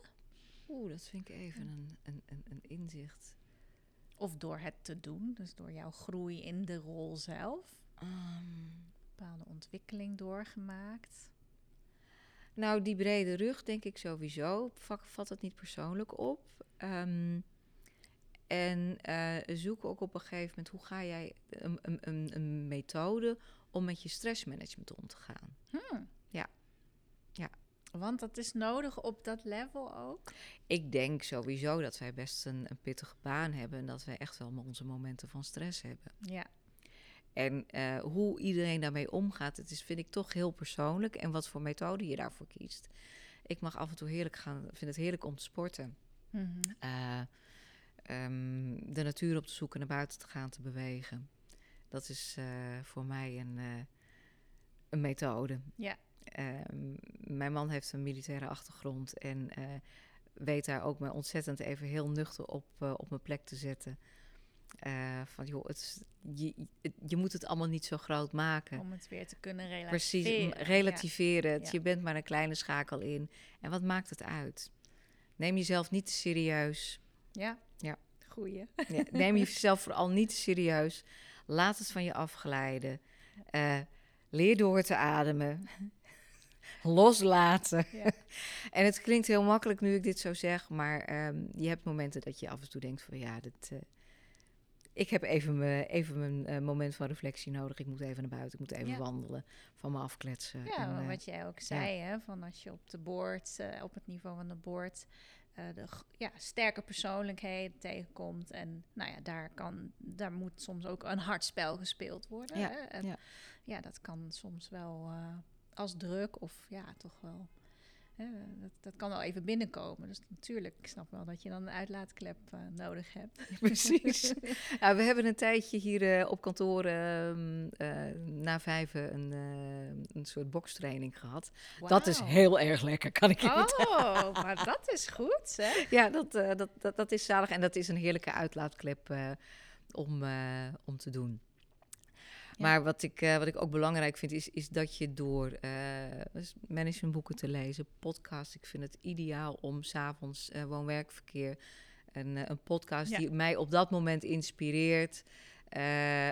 Speaker 2: Oeh, dat vind ik even een, een, een, een inzicht.
Speaker 1: Of door het te doen, dus door jouw groei in de rol zelf.
Speaker 2: Ehm,
Speaker 1: bepaalde ontwikkeling doorgemaakt.
Speaker 2: nou, die brede rug denk ik sowieso. Vak, vat het niet persoonlijk op. Ehm, en eh, zoek ook op een gegeven moment hoe ga jij een, een, een, een methode om met je stressmanagement om te gaan.
Speaker 1: Hmm.
Speaker 2: Ja. Ja.
Speaker 1: Want dat is nodig op dat level ook.
Speaker 2: Ik denk sowieso dat wij best een, een pittige baan hebben en dat wij echt wel onze momenten van stress hebben.
Speaker 1: Ja,
Speaker 2: En eh, hoe iedereen daarmee omgaat, het is, vind ik toch heel persoonlijk. En wat voor methode je daarvoor kiest. Ik mag af en toe heerlijk gaan, vind het heerlijk om te sporten.
Speaker 1: Mhm.
Speaker 2: Eh, ehm, de natuur op te zoeken, naar buiten te gaan, te bewegen. Dat is eh, voor mij een, eh, een methode.
Speaker 1: Ja.
Speaker 2: Ehm, mijn man heeft een militaire achtergrond en eh, weet daar ook me ontzettend even heel nuchter op, op mijn plek te zetten. Van joh, het is, je, je- moet het allemaal niet zo groot maken.
Speaker 1: om het weer te kunnen relativeren.
Speaker 2: Precies,
Speaker 1: Ja.
Speaker 2: relativeren het.
Speaker 1: Ja.
Speaker 2: Je bent maar een kleine schakel in. En wat maakt het uit? Neem jezelf niet te serieus.
Speaker 1: Ja,
Speaker 2: Ja.
Speaker 1: goeie.
Speaker 2: Ja, neem jezelf vooral niet te serieus. Laat het van je afglijden. Eh, leer door te ademen. Loslaten.
Speaker 1: Ja.
Speaker 2: en het klinkt heel makkelijk nu ik dit zo zeg, maar ehm, je hebt momenten dat je af en toe denkt van ja, dit, eh, ik heb even, me, even mijn eh, moment van reflectie nodig. Ik moet even naar buiten, ik moet even
Speaker 1: Ja.
Speaker 2: wandelen, van me afkletsen.
Speaker 1: Ja,
Speaker 2: En,
Speaker 1: wat jij ook zei, hè, van als je op de board, eh, op het niveau van de board, eh, de g- ja, sterke persoonlijkheden tegenkomt. En nou ja, daar, kan, daar moet soms ook een hard spel gespeeld worden.
Speaker 2: Ja,
Speaker 1: Hè? En,
Speaker 2: ja.
Speaker 1: ja, dat kan soms wel eh, als druk of ja, toch wel. Dat, dat kan wel even binnenkomen. Dus natuurlijk, ik snap wel dat je dan een uitlaatklep eh, nodig hebt.
Speaker 2: Precies. Ja, we hebben een tijdje hier eh, op kantoor ehm, eh, na vijven een, een soort bokstraining gehad. Dat is heel erg lekker, kan ik je vertellen.
Speaker 1: Oh, maar dat is goed, hè?
Speaker 2: Ja, dat, dat, dat, dat is zalig en dat is een heerlijke uitlaatklep om, om te doen. Maar wat ik, eh, wat ik ook belangrijk vind, is, is dat je door eh, dus managementboeken te lezen, podcast. Ik vind het ideaal om s'avonds uh, woon-werkverkeer een, een podcast
Speaker 1: Ja.
Speaker 2: die mij op dat moment inspireert.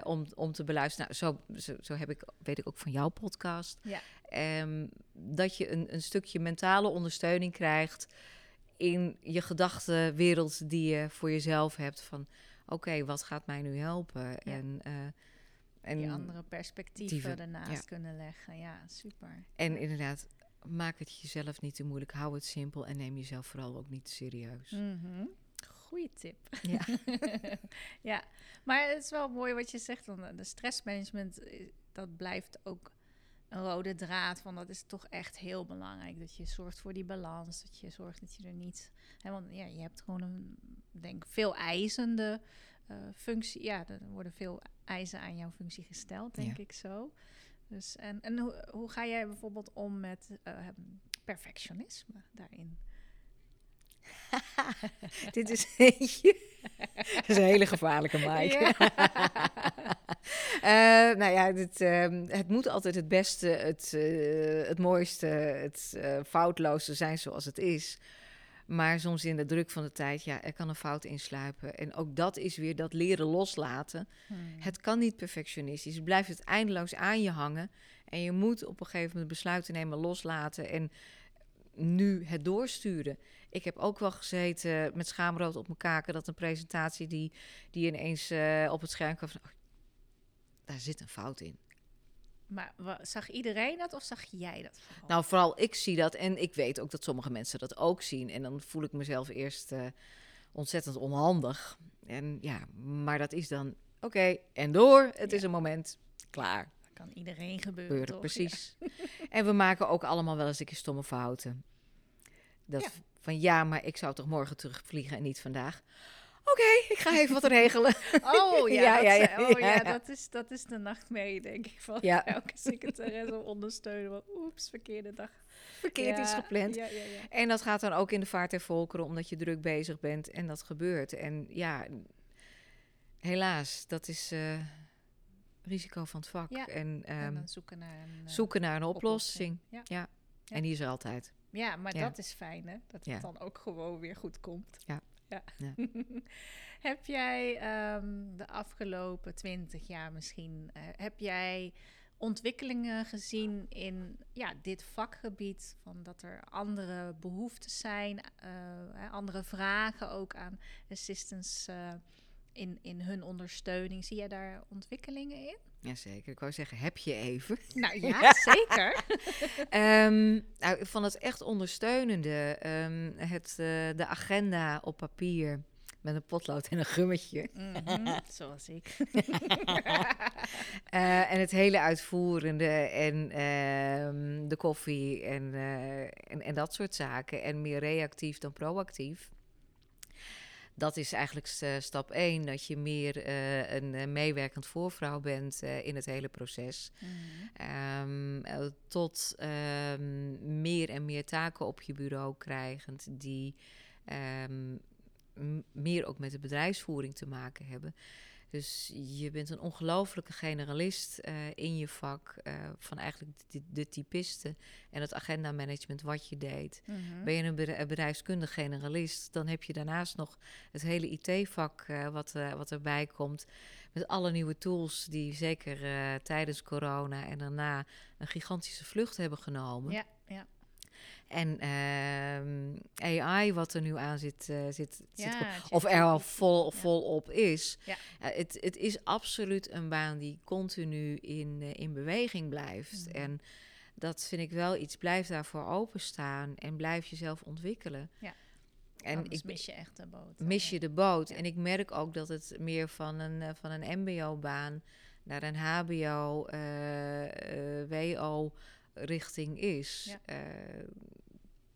Speaker 2: om, om te beluisteren. Nou, zo, zo, zo heb ik, weet ik ook van jouw podcast.
Speaker 1: Ja.
Speaker 2: Ehm, dat je een, een stukje mentale ondersteuning krijgt in je gedachtenwereld die je voor jezelf hebt. Van oké, wat gaat mij nu helpen? En, en,
Speaker 1: Die andere perspectieven
Speaker 2: Dieven,
Speaker 1: ernaast
Speaker 2: ja.
Speaker 1: kunnen leggen. Ja, super.
Speaker 2: en inderdaad, maak het jezelf niet te moeilijk. Hou het simpel en neem jezelf vooral ook niet serieus.
Speaker 1: Mhm. Goeie tip.
Speaker 2: Ja.
Speaker 1: ja, maar het is wel mooi wat je zegt. Want de stressmanagement, eh, dat blijft ook een rode draad. Van dat is toch echt heel belangrijk. Dat je zorgt voor die balans. Dat je zorgt dat je er niet... Hè, want ja, je hebt gewoon een, denk veel eisende eh, functie. Ja, er worden veel eisen aan jouw functie gesteld, denk
Speaker 2: Ja.
Speaker 1: ik zo. Dus, en en hoe, hoe ga jij bijvoorbeeld om met eh, perfectionisme daarin?
Speaker 2: Dit is eentje. Dat is een hele gevaarlijke, Mike. Eh, nou ja, dit, ehm, het moet altijd het beste, het, het mooiste, het eh, foutloosste zijn zoals het is. Maar soms in de druk van de tijd, ja, er kan een fout insluipen. En ook dat is weer dat leren loslaten.
Speaker 1: Hmm.
Speaker 2: Het kan niet perfectionistisch. Het blijft het eindeloos aan je hangen. En je moet op een gegeven moment besluiten nemen, loslaten en nu het doorsturen. Ik heb ook wel gezeten met schaamrood op mijn kaken dat een presentatie die, die ineens eh, op het scherm kwam. van, oh, daar zit een fout in.
Speaker 1: Maar zag iedereen dat of zag jij dat vooral?
Speaker 2: Nou, vooral ik zie dat en ik weet ook dat sommige mensen dat ook zien. En dan voel ik mezelf eerst eh, ontzettend onhandig. En ja, maar dat is dan oké en door. Het
Speaker 1: Ja.
Speaker 2: is een moment klaar.
Speaker 1: dat kan iedereen gebeuren, toch?
Speaker 2: precies. en we maken ook allemaal wel eens een keer stomme fouten. Dat
Speaker 1: Ja.
Speaker 2: van ja, maar ik zou toch morgen terugvliegen en niet vandaag. Oké, ik ga even wat regelen.
Speaker 1: Oh ja,
Speaker 2: Ja,
Speaker 1: dat,
Speaker 2: ja,
Speaker 1: oh,
Speaker 2: ja,
Speaker 1: dat, is, dat is de nachtmerrie, denk ik, van elke secretaresse ondersteunen. Want, oeps, verkeerde dag.
Speaker 2: Verkeerd is gepland.
Speaker 1: Ja, ja, ja.
Speaker 2: En dat gaat dan ook in de vaart der volkeren, omdat je druk bezig bent en dat gebeurt. En ja, helaas, dat is eh, risico van het vak. En,
Speaker 1: en
Speaker 2: ehm,
Speaker 1: zoeken naar een eh,
Speaker 2: zoeken naar een oplossing.
Speaker 1: Ja.
Speaker 2: Ja. En die is er altijd.
Speaker 1: Ja, maar dat is fijn, hè? Dat het dan ook gewoon weer goed komt.
Speaker 2: Ja.
Speaker 1: Ja.
Speaker 2: Ja.
Speaker 1: heb jij ehm, de afgelopen twintig jaar misschien... eh, heb jij ontwikkelingen gezien in ja, dit vakgebied? Van dat er andere behoeftes zijn, eh, hè, andere vragen ook aan assistants... eh, in, in hun ondersteuning. Zie jij daar ontwikkelingen in?
Speaker 2: Jazeker, ik wou zeggen, heb je even.
Speaker 1: Nou ja, zeker.
Speaker 2: Nou, ik vond het echt ondersteunende. Ehm, het, eh, de agenda op papier met een potlood en een gummetje.
Speaker 1: Mhm, Zoals ik.
Speaker 2: Eh, en het hele uitvoerende en ehm, de koffie en, eh, en, en dat soort zaken. En meer reactief dan proactief. Dat is eigenlijk st- stap één, dat je meer eh, een eh, meewerkend voorvrouw bent eh, in het hele proces.
Speaker 1: Mhm.
Speaker 2: Ehm, eh, tot ehm, meer en meer taken op je bureau krijgend die ehm, meer ook met de bedrijfsvoering te maken hebben. Dus je bent een ongelofelijke generalist eh, in je vak eh, van eigenlijk de, de typisten en het agendamanagement wat je deed.
Speaker 1: Mhm.
Speaker 2: Ben je een bedrijf- bedrijfskundig generalist, dan heb je daarnaast nog het hele IT-vak eh, wat, wat erbij komt. Met alle nieuwe tools die zeker tijdens corona en daarna een gigantische vlucht hebben genomen.
Speaker 1: Ja, ja.
Speaker 2: En ehm, AI, wat er nu aan zit, eh, zit, zit
Speaker 1: Ja,
Speaker 2: of er al vol,
Speaker 1: Ja.
Speaker 2: volop is.
Speaker 1: Ja.
Speaker 2: Eh, het, het is absoluut een baan die continu in, eh, in beweging blijft.
Speaker 1: Mhm.
Speaker 2: En dat vind ik wel iets. Blijf daarvoor openstaan en blijf jezelf ontwikkelen.
Speaker 1: Ja.
Speaker 2: En
Speaker 1: Anders
Speaker 2: ik
Speaker 1: mis je echt de boot.
Speaker 2: mis je de boot. En ik merk ook dat het meer van een, van een MBO-baan naar een HBO, eh, WO-richting is.
Speaker 1: Ja.
Speaker 2: Eh,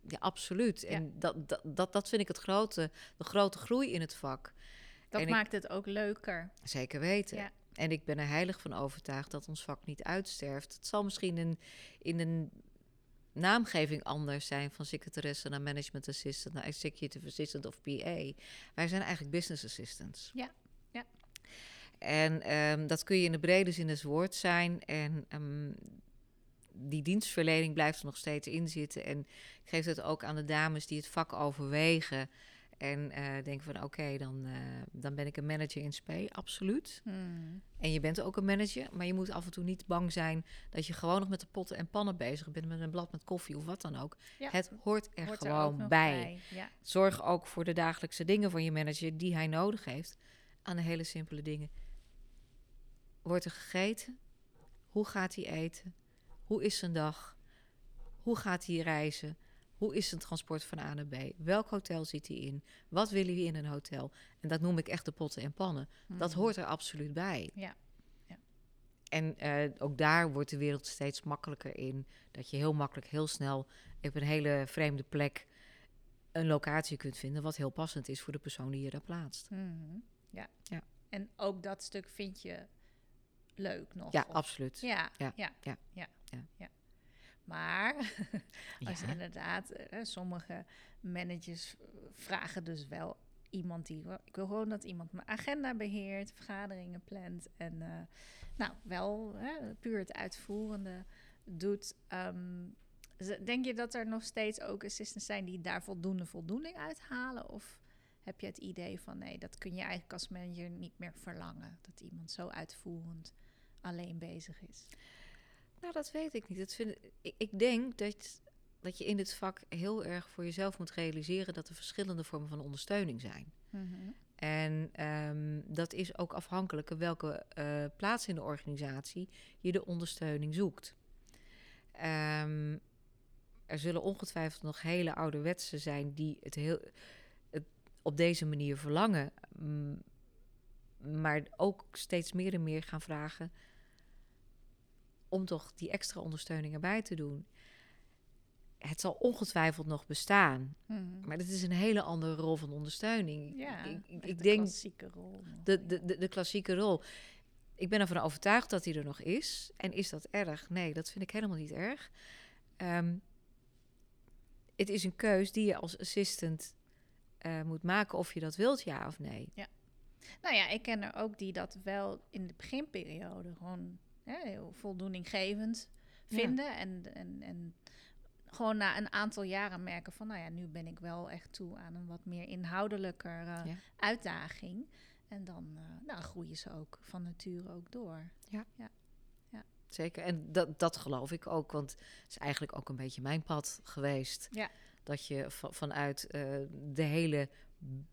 Speaker 2: ja, absoluut.
Speaker 1: Ja.
Speaker 2: En dat, dat, dat, dat vind ik het grote, de grote groei in het vak.
Speaker 1: Dat
Speaker 2: en ik-
Speaker 1: maakt het ook leuker.
Speaker 2: Zeker weten.
Speaker 1: Ja.
Speaker 2: En ik ben er heilig van overtuigd dat ons vak niet uitsterft. Het zal misschien in, in een naamgeving anders zijn van secretaresse naar management assistant naar executive assistant of PA. Wij zijn eigenlijk business assistants.
Speaker 1: Ja, ja.
Speaker 2: En ehm, dat kun je in de brede zin des woords zijn. En ehm, die dienstverlening blijft er nog steeds in zitten. En ik geef het ook aan de dames die het vak overwegen. En eh, denken van oké, dan, eh, dan ben ik een manager in SP, absoluut.
Speaker 1: Hmm.
Speaker 2: En je bent ook een manager, maar je moet af en toe niet bang zijn dat je gewoon nog met de potten en pannen bezig bent, met een blad met koffie of wat dan ook.
Speaker 1: Ja,
Speaker 2: Het hoort er
Speaker 1: hoort er
Speaker 2: gewoon bij.
Speaker 1: Ja.
Speaker 2: Zorg ook voor de dagelijkse dingen van je manager die hij nodig heeft. Aan de hele simpele dingen. Wordt er gegeten? Hoe gaat hij eten? Hoe is zijn dag? Hoe gaat hij reizen? Hoe is zijn transport van A naar B? Welk hotel zit hij in? Wat wil hij in een hotel? En dat noem ik echt de potten en pannen. Dat
Speaker 1: Hmm.
Speaker 2: hoort er absoluut bij.
Speaker 1: Ja, ja.
Speaker 2: En eh, ook daar wordt de wereld steeds makkelijker in. Dat je heel makkelijk, heel snel op een hele vreemde plek een locatie kunt vinden. Wat heel passend is voor de persoon die je daar plaatst.
Speaker 1: Mhm. Ja.
Speaker 2: Ja.
Speaker 1: En ook dat stuk vind je leuk nog?
Speaker 2: Ja,
Speaker 1: of-
Speaker 2: absoluut.
Speaker 1: Ja, ja,
Speaker 2: Ja,
Speaker 1: ja,
Speaker 2: ja,
Speaker 1: ja.
Speaker 2: ja.
Speaker 1: Maar als
Speaker 2: Ja.
Speaker 1: inderdaad, eh, sommige managers vragen dus wel iemand die... Ik wil gewoon dat iemand mijn agenda beheert, vergaderingen plant en eh, nou, wel hè, puur het uitvoerende doet. Ehm, denk je dat er nog steeds ook assistants zijn die daar voldoende voldoening uithalen? Of heb je het idee van nee, dat kun je eigenlijk als manager niet meer verlangen? Dat iemand zo uitvoerend alleen bezig is.
Speaker 2: Nou, dat weet ik niet. Dat vind, ik, ik denk dat, dat je in dit vak heel erg voor jezelf moet realiseren dat er verschillende vormen van ondersteuning zijn. En ehm, dat is ook afhankelijk welke eh, plaats in de organisatie je de ondersteuning zoekt. Ehm, er zullen ongetwijfeld nog hele ouderwetse zijn die het, heel, het op deze manier verlangen. maar ook steeds meer en meer gaan vragen om toch die extra ondersteuning erbij te doen. Het zal ongetwijfeld nog bestaan,
Speaker 1: Mhm.
Speaker 2: maar het is een hele andere rol van ondersteuning.
Speaker 1: Ja,
Speaker 2: ik, ik,
Speaker 1: de
Speaker 2: denk
Speaker 1: klassieke rol.
Speaker 2: de,
Speaker 1: ja.
Speaker 2: de, de, de klassieke rol. Ik ben ervan overtuigd dat hij er nog is. En is dat erg? Nee, dat vind ik helemaal niet erg. Ehm, het is een keus die je als assistant eh, moet maken of je dat wilt, ja of nee.
Speaker 1: Nou ja, ik ken er ook die dat wel in de beginperiode gewoon heel voldoeninggevend
Speaker 2: Ja.
Speaker 1: vinden. En, en, en gewoon na een aantal jaren merken van, nou ja, nu ben ik wel echt toe aan een wat meer inhoudelijker eh,
Speaker 2: Ja.
Speaker 1: uitdaging. En dan eh, nou, groeien ze ook van nature ook door.
Speaker 2: Zeker. En dat, dat geloof ik ook, want het is eigenlijk ook een beetje mijn pad geweest.
Speaker 1: Ja.
Speaker 2: Dat je va- vanuit eh, de hele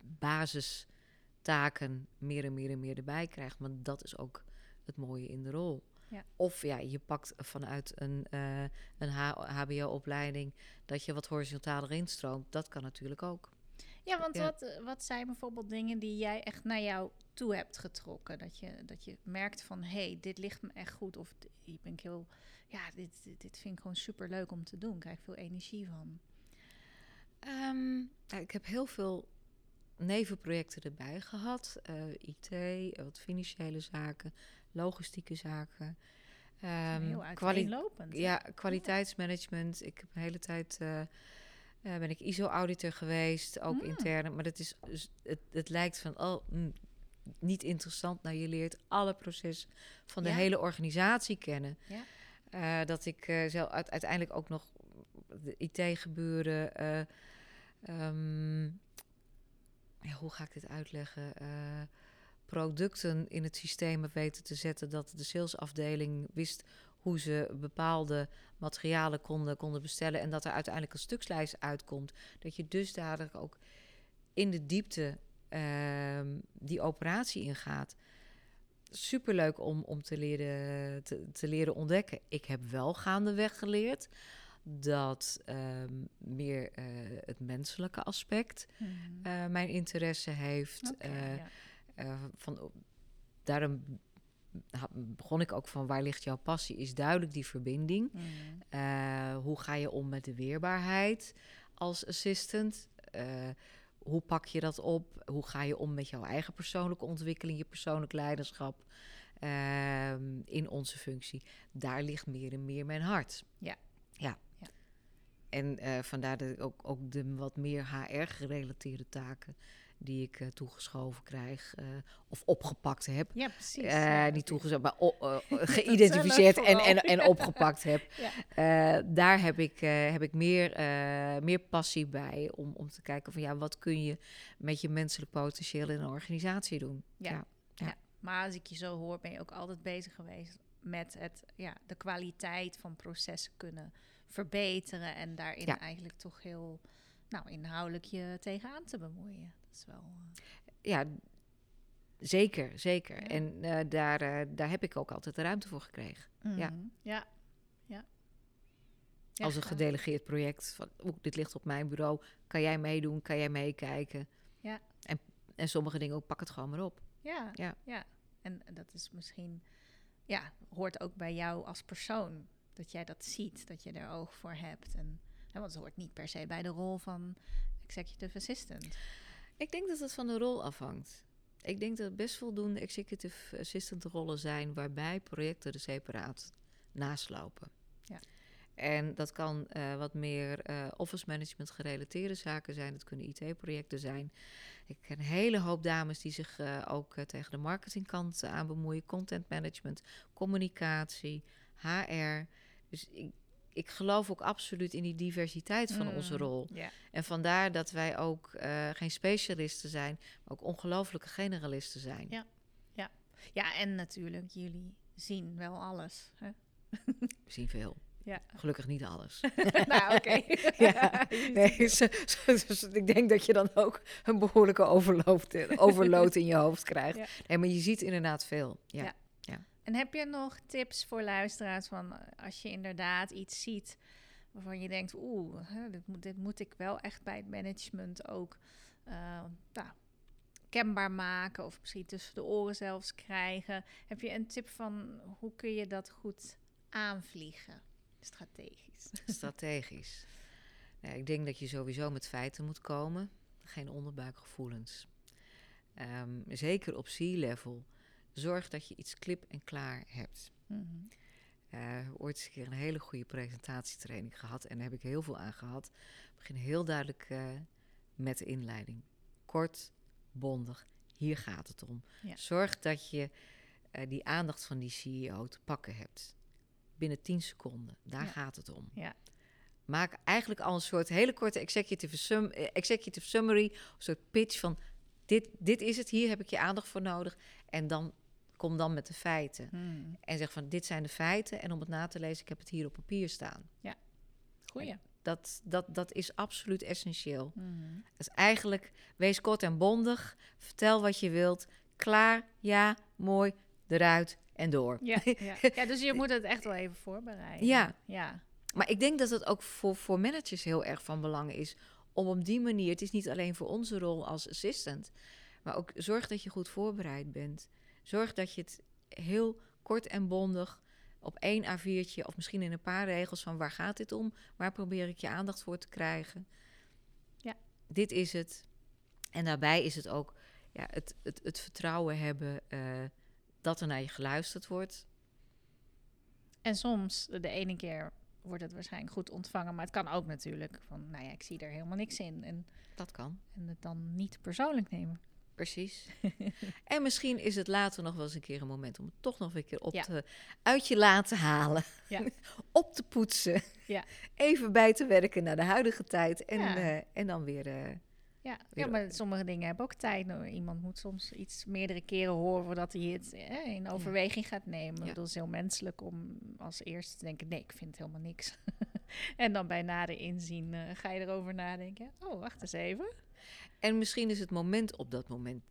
Speaker 2: basistaken meer en meer en meer erbij krijgt. Maar dat is ook het mooie in de rol.
Speaker 1: Ja.
Speaker 2: Of ja, je pakt vanuit een, eh, een HBO-opleiding dat je wat horizontaler instroomt. Dat kan natuurlijk ook.
Speaker 1: Ja, want
Speaker 2: Ja.
Speaker 1: Wat, eh, wat zijn bijvoorbeeld dingen die jij echt naar jou toe hebt getrokken? Dat je, dat je merkt van, hé, hey, dit ligt me echt goed. Of hier ben ik heel, ja, dit, dit, dit vind ik gewoon super leuk om te doen. Ik krijg veel energie van.
Speaker 2: Ehm, ja, ik heb heel veel nevenprojecten erbij gehad. Eh, IT, wat financiële zaken, logistieke zaken. Kwali-
Speaker 1: hè?
Speaker 2: ja, kwaliteitsmanagement. Ik heb een hele tijd eh, eh, ben ik ISO-auditor geweest, ook
Speaker 1: Mm.
Speaker 2: intern. Maar dat is, dus het, het lijkt van, oh, mm, niet interessant. Nou, je leert alle processen van de
Speaker 1: Ja.
Speaker 2: hele organisatie kennen.
Speaker 1: Ja.
Speaker 2: Eh, dat ik zelf uit- uiteindelijk ook nog de IT-gebeuren. eh, ehm, ja, hoe ga ik dit uitleggen? Producten in het systeem weten te zetten dat de salesafdeling wist hoe ze bepaalde materialen konden, konden bestellen en dat er uiteindelijk een stukslijst uitkomt. Dat je dusdanig ook in de diepte ehm, die operatie ingaat. Superleuk om, om te, leren, te, te leren ontdekken. Ik heb wel gaandeweg geleerd dat ehm, meer eh, het menselijke aspect
Speaker 1: Mhm.
Speaker 2: eh, mijn interesse heeft. Eh,
Speaker 1: ja.
Speaker 2: Eh, van, daarom begon ik ook van waar ligt jouw passie? Is duidelijk die verbinding.
Speaker 1: Mhm.
Speaker 2: Eh, hoe ga je om met de weerbaarheid als assistant? Eh, hoe pak je dat op? Hoe ga je om met jouw eigen persoonlijke ontwikkeling, je persoonlijk leiderschap ehm, in onze functie? Daar ligt meer en meer mijn hart.
Speaker 1: Ja.
Speaker 2: Ja.
Speaker 1: Ja.
Speaker 2: En vandaar dat ik ook, ook de wat meer HR-gerelateerde taken die ik eh, toegeschoven krijg eh, of opgepakt heb.
Speaker 1: Ja, precies.
Speaker 2: Eh,
Speaker 1: Ja,
Speaker 2: niet toegeschoven, maar o- geïdentificeerd en, en, en opgepakt heb.
Speaker 1: Ja.
Speaker 2: Daar heb ik, heb ik meer, meer passie bij om, om te kijken van ja, wat kun je met je menselijk potentieel in een organisatie doen.
Speaker 1: Ja.
Speaker 2: Ja.
Speaker 1: Ja. Maar als ik je zo hoor, ben je ook altijd bezig geweest met het, ja, de kwaliteit van processen kunnen verbeteren. En daarin eigenlijk toch heel nou, inhoudelijk je tegenaan te bemoeien. Is wel. eh,
Speaker 2: Ja, zeker, zeker.
Speaker 1: Ja.
Speaker 2: En eh, daar, eh, daar heb ik ook altijd de ruimte voor gekregen. Ja.
Speaker 1: mhm. Ja. Ja. Ja,
Speaker 2: Als een gedelegeerd project. Van, dit ligt op mijn bureau. Kan jij meedoen? Kan jij meekijken?
Speaker 1: Ja.
Speaker 2: En, en sommige dingen ook, pak het gewoon maar op.
Speaker 1: Ja, ja.
Speaker 2: Ja.
Speaker 1: En dat is misschien, ja, hoort ook bij jou als persoon. Dat jij dat ziet, dat je er oog voor hebt. En, hè, want het hoort niet per se bij de rol van executive assistant.
Speaker 2: Ik denk dat het van de rol afhangt. Ik denk dat er best voldoende executive assistant rollen zijn waarbij projecten er separaat naast lopen.
Speaker 1: Ja.
Speaker 2: En dat kan eh, wat meer eh, office management gerelateerde zaken zijn. Het kunnen IT-projecten zijn. Ik ken een hele hoop dames die zich eh, ook tegen de marketingkant aan bemoeien. Content management, communicatie, HR. Dus ik, ik geloof ook absoluut in die diversiteit van onze
Speaker 1: Mm,
Speaker 2: rol.
Speaker 1: Ja.
Speaker 2: En vandaar dat wij ook eh, geen specialisten zijn, maar ook ongelooflijke generalisten zijn.
Speaker 1: Ja. ja, en natuurlijk, jullie zien wel alles. Hè?
Speaker 2: We zien veel.
Speaker 1: Ja.
Speaker 2: Gelukkig niet alles.
Speaker 1: nou, oké.
Speaker 2: ja, nee, ik denk dat je dan ook een behoorlijke overload in je hoofd krijgt.
Speaker 1: Ja.
Speaker 2: Nee, maar je ziet inderdaad veel. Ja.
Speaker 1: Ja. En heb je nog tips voor luisteraars van eh, als je inderdaad iets ziet waarvan je denkt, oeh, dit, moet, dit moet ik wel echt bij het management ook nou, kenbaar maken of misschien tussen de oren zelfs krijgen. Heb je een tip van hoe kun je dat goed aanvliegen, strategisch?
Speaker 2: Strategisch. Ik denk dat je sowieso met feiten moet komen, geen onderbuikgevoelens. Ehm, zeker op C-level. Zorg dat je iets klip en klaar hebt.
Speaker 1: Mhm.
Speaker 2: Eh, ooit eens een keer een hele goede presentatietraining gehad. En daar heb ik heel veel aan gehad. Ik begin heel duidelijk eh, met de inleiding. Kort, bondig. Hier gaat het om.
Speaker 1: Ja.
Speaker 2: Zorg dat je eh, die aandacht van die CEO te pakken hebt. Binnen 10 seconden. Daar
Speaker 1: Ja.
Speaker 2: gaat het om.
Speaker 1: Ja.
Speaker 2: Maak eigenlijk al een soort hele korte executive, sum, executive summary. Een soort pitch van dit, dit is het. Hier heb ik je aandacht voor nodig. En dan kom dan met de feiten.
Speaker 1: Mhm.
Speaker 2: En zeg van dit zijn de feiten. En om het na te lezen, ik heb het hier op papier staan.
Speaker 1: Goeie.
Speaker 2: Dat, dat, dat is absoluut essentieel.
Speaker 1: Mhm.
Speaker 2: Dus eigenlijk, wees kort en bondig. Vertel wat je wilt. Klaar, ja, mooi, eruit en door.
Speaker 1: Ja, ja. ja, dus je moet het echt wel even voorbereiden.
Speaker 2: Ja.
Speaker 1: ja.
Speaker 2: Maar ik denk dat het ook voor, voor managers heel erg van belang is om op die manier, het is niet alleen voor onze rol als assistant, maar ook zorg dat je goed voorbereid bent. Zorg dat je het heel kort en bondig op één A4'tje of misschien in een paar regels van waar gaat dit om? Waar probeer ik je aandacht voor te krijgen?
Speaker 1: Ja.
Speaker 2: Dit is het. En daarbij is het ook ja, het, het, het vertrouwen hebben eh, dat er naar je geluisterd wordt.
Speaker 1: En soms, de ene keer wordt het waarschijnlijk goed ontvangen, maar het kan ook natuurlijk van, nou ja, ik zie er helemaal niks in. En,
Speaker 2: Dat kan.
Speaker 1: en het dan niet persoonlijk nemen.
Speaker 2: Precies. en misschien is het later nog wel eens een keer een moment om het toch nog een keer op
Speaker 1: Ja.
Speaker 2: te, uit je laten halen.
Speaker 1: Ja.
Speaker 2: op te poetsen.
Speaker 1: Ja.
Speaker 2: Even bij te werken naar de huidige tijd. En, eh, en dan weer. eh,
Speaker 1: Ja, ja, maar sommige dingen hebben ook tijd. Nou, iemand moet soms iets meerdere keren horen voordat hij het eh, in overweging gaat nemen.
Speaker 2: Ja.
Speaker 1: Dat is heel menselijk om als eerste te denken, nee, ik vind helemaal niks. en dan bij nader inzien eh, ga je erover nadenken. Oh, wacht eens even.
Speaker 2: En misschien is het moment op dat moment.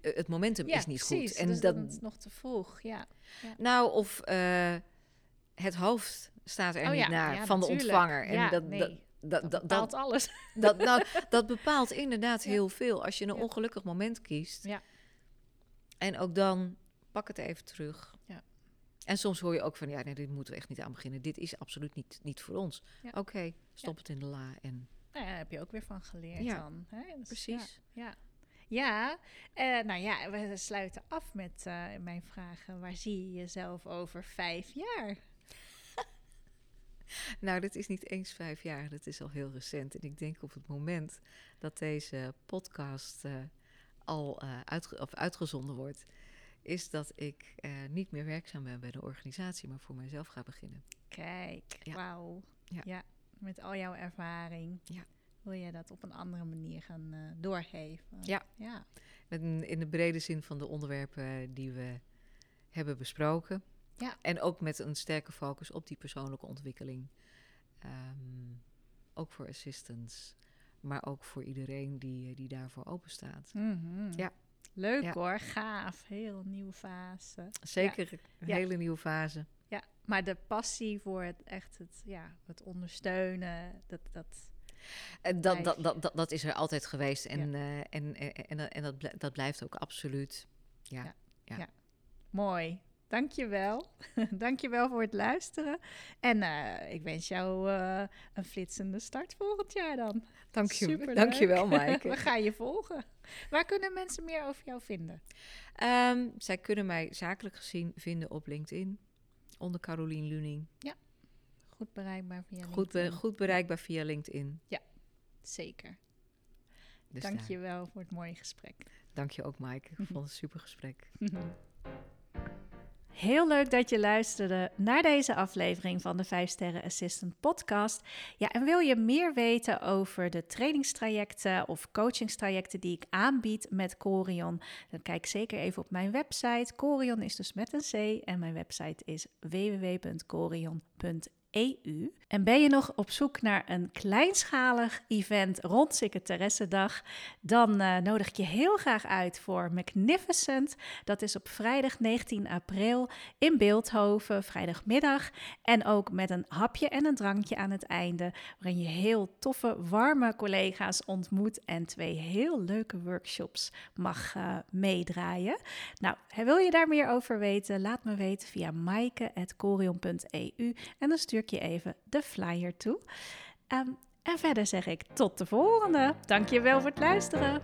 Speaker 2: Het momentum
Speaker 1: ja,
Speaker 2: is niet
Speaker 1: precies.
Speaker 2: goed. En
Speaker 1: dus
Speaker 2: dat,
Speaker 1: is nog te vroeg, ja.
Speaker 2: nou, of eh, het hoofd staat er
Speaker 1: oh
Speaker 2: niet naar van de ontvanger. En
Speaker 1: ja,
Speaker 2: dat,
Speaker 1: nee,
Speaker 2: dat,
Speaker 1: dat,
Speaker 2: dat, dat,
Speaker 1: bepaalt alles.
Speaker 2: dat, nou, dat bepaalt inderdaad
Speaker 1: Ja.
Speaker 2: heel veel. Als je een
Speaker 1: Ja.
Speaker 2: ongelukkig moment kiest.
Speaker 1: Ja.
Speaker 2: En ook dan pak het even terug.
Speaker 1: Ja.
Speaker 2: En soms hoor je ook van, ja, nee, dit moeten we echt niet aan beginnen. Dit is absoluut niet, niet voor ons. Oké, stop het in de la. En
Speaker 1: Nou ja, daar heb je ook weer van geleerd
Speaker 2: Ja,
Speaker 1: dan. Hè? Dus,
Speaker 2: precies.
Speaker 1: Ja, ja. Ja, eh, nou ja, we sluiten af met eh, mijn vragen. Waar zie je jezelf over vijf jaar?
Speaker 2: Nou, dit is niet eens vijf jaar. Dat is al heel recent. En ik denk op het moment dat deze podcast eh, al uitge of uitgezonden wordt, is dat ik niet meer werkzaam ben bij de organisatie, maar voor mezelf ga beginnen.
Speaker 1: Kijk, ja. wauw. Ja. Met al jouw ervaring. Ja. Wil je dat op een andere manier gaan uh, doorgeven?
Speaker 2: Ja. ja. In, in de brede zin van de onderwerpen die we hebben besproken. Ja. En ook met een sterke focus op die persoonlijke ontwikkeling. Um, ook voor assistants, maar ook voor iedereen die, die daarvoor open staat.
Speaker 1: Mm -hmm. Ja. Leuk hoor, gaaf. Heel nieuwe fase.
Speaker 2: Zeker, een hele nieuwe fase.
Speaker 1: Ja, maar de passie voor het echt het, ja, het ondersteunen, dat, dat,
Speaker 2: dat, dat, dat, dat, dat is er altijd geweest. En, uh, en, en, en, en dat, dat blijft ook absoluut. Ja, ja. ja.
Speaker 1: Mooi. Dankjewel. Dankjewel voor het luisteren. En uh, ik wens jou uh, een flitsende start volgend jaar dan.
Speaker 2: Dank je, dankjewel, Maaike.
Speaker 1: We gaan je volgen. Waar kunnen mensen meer over jou vinden?
Speaker 2: Um, zij kunnen mij zakelijk gezien vinden op LinkedIn. Onder Carolien Luning.
Speaker 1: Ja, goed bereikbaar via
Speaker 2: goed
Speaker 1: LinkedIn.
Speaker 2: goed bereikbaar via LinkedIn.
Speaker 1: Ja, zeker. Dus Dank je wel voor het mooie gesprek.
Speaker 2: Dank je ook, Maaike. Ik vond het een super gesprek.
Speaker 1: Heel leuk dat je luisterde naar deze aflevering van de 5 Sterren Assistant podcast. Ja, en wil je meer weten over de trainingstrajecten of coachingstrajecten die ik aanbied met Corion? Dan kijk zeker even op mijn website. Corion is dus met een C en mijn website is www.corion.nl EU. En ben je nog op zoek naar een kleinschalig event rond Secretaressendag, dan uh, nodig ik je heel graag uit voor Magnificent. Dat is op vrijdag 19 april in Beeldhoven, vrijdagmiddag. En ook met een hapje en een drankje aan het einde, waarin je heel toffe, warme collega's ontmoet en twee heel leuke workshops mag uh, meedraaien. Nou, wil je daar meer over weten? Laat me weten via maaike.corion.eu en dan je even de flyer toe. Um, en verder zeg ik tot de volgende. Dankjewel voor het luisteren.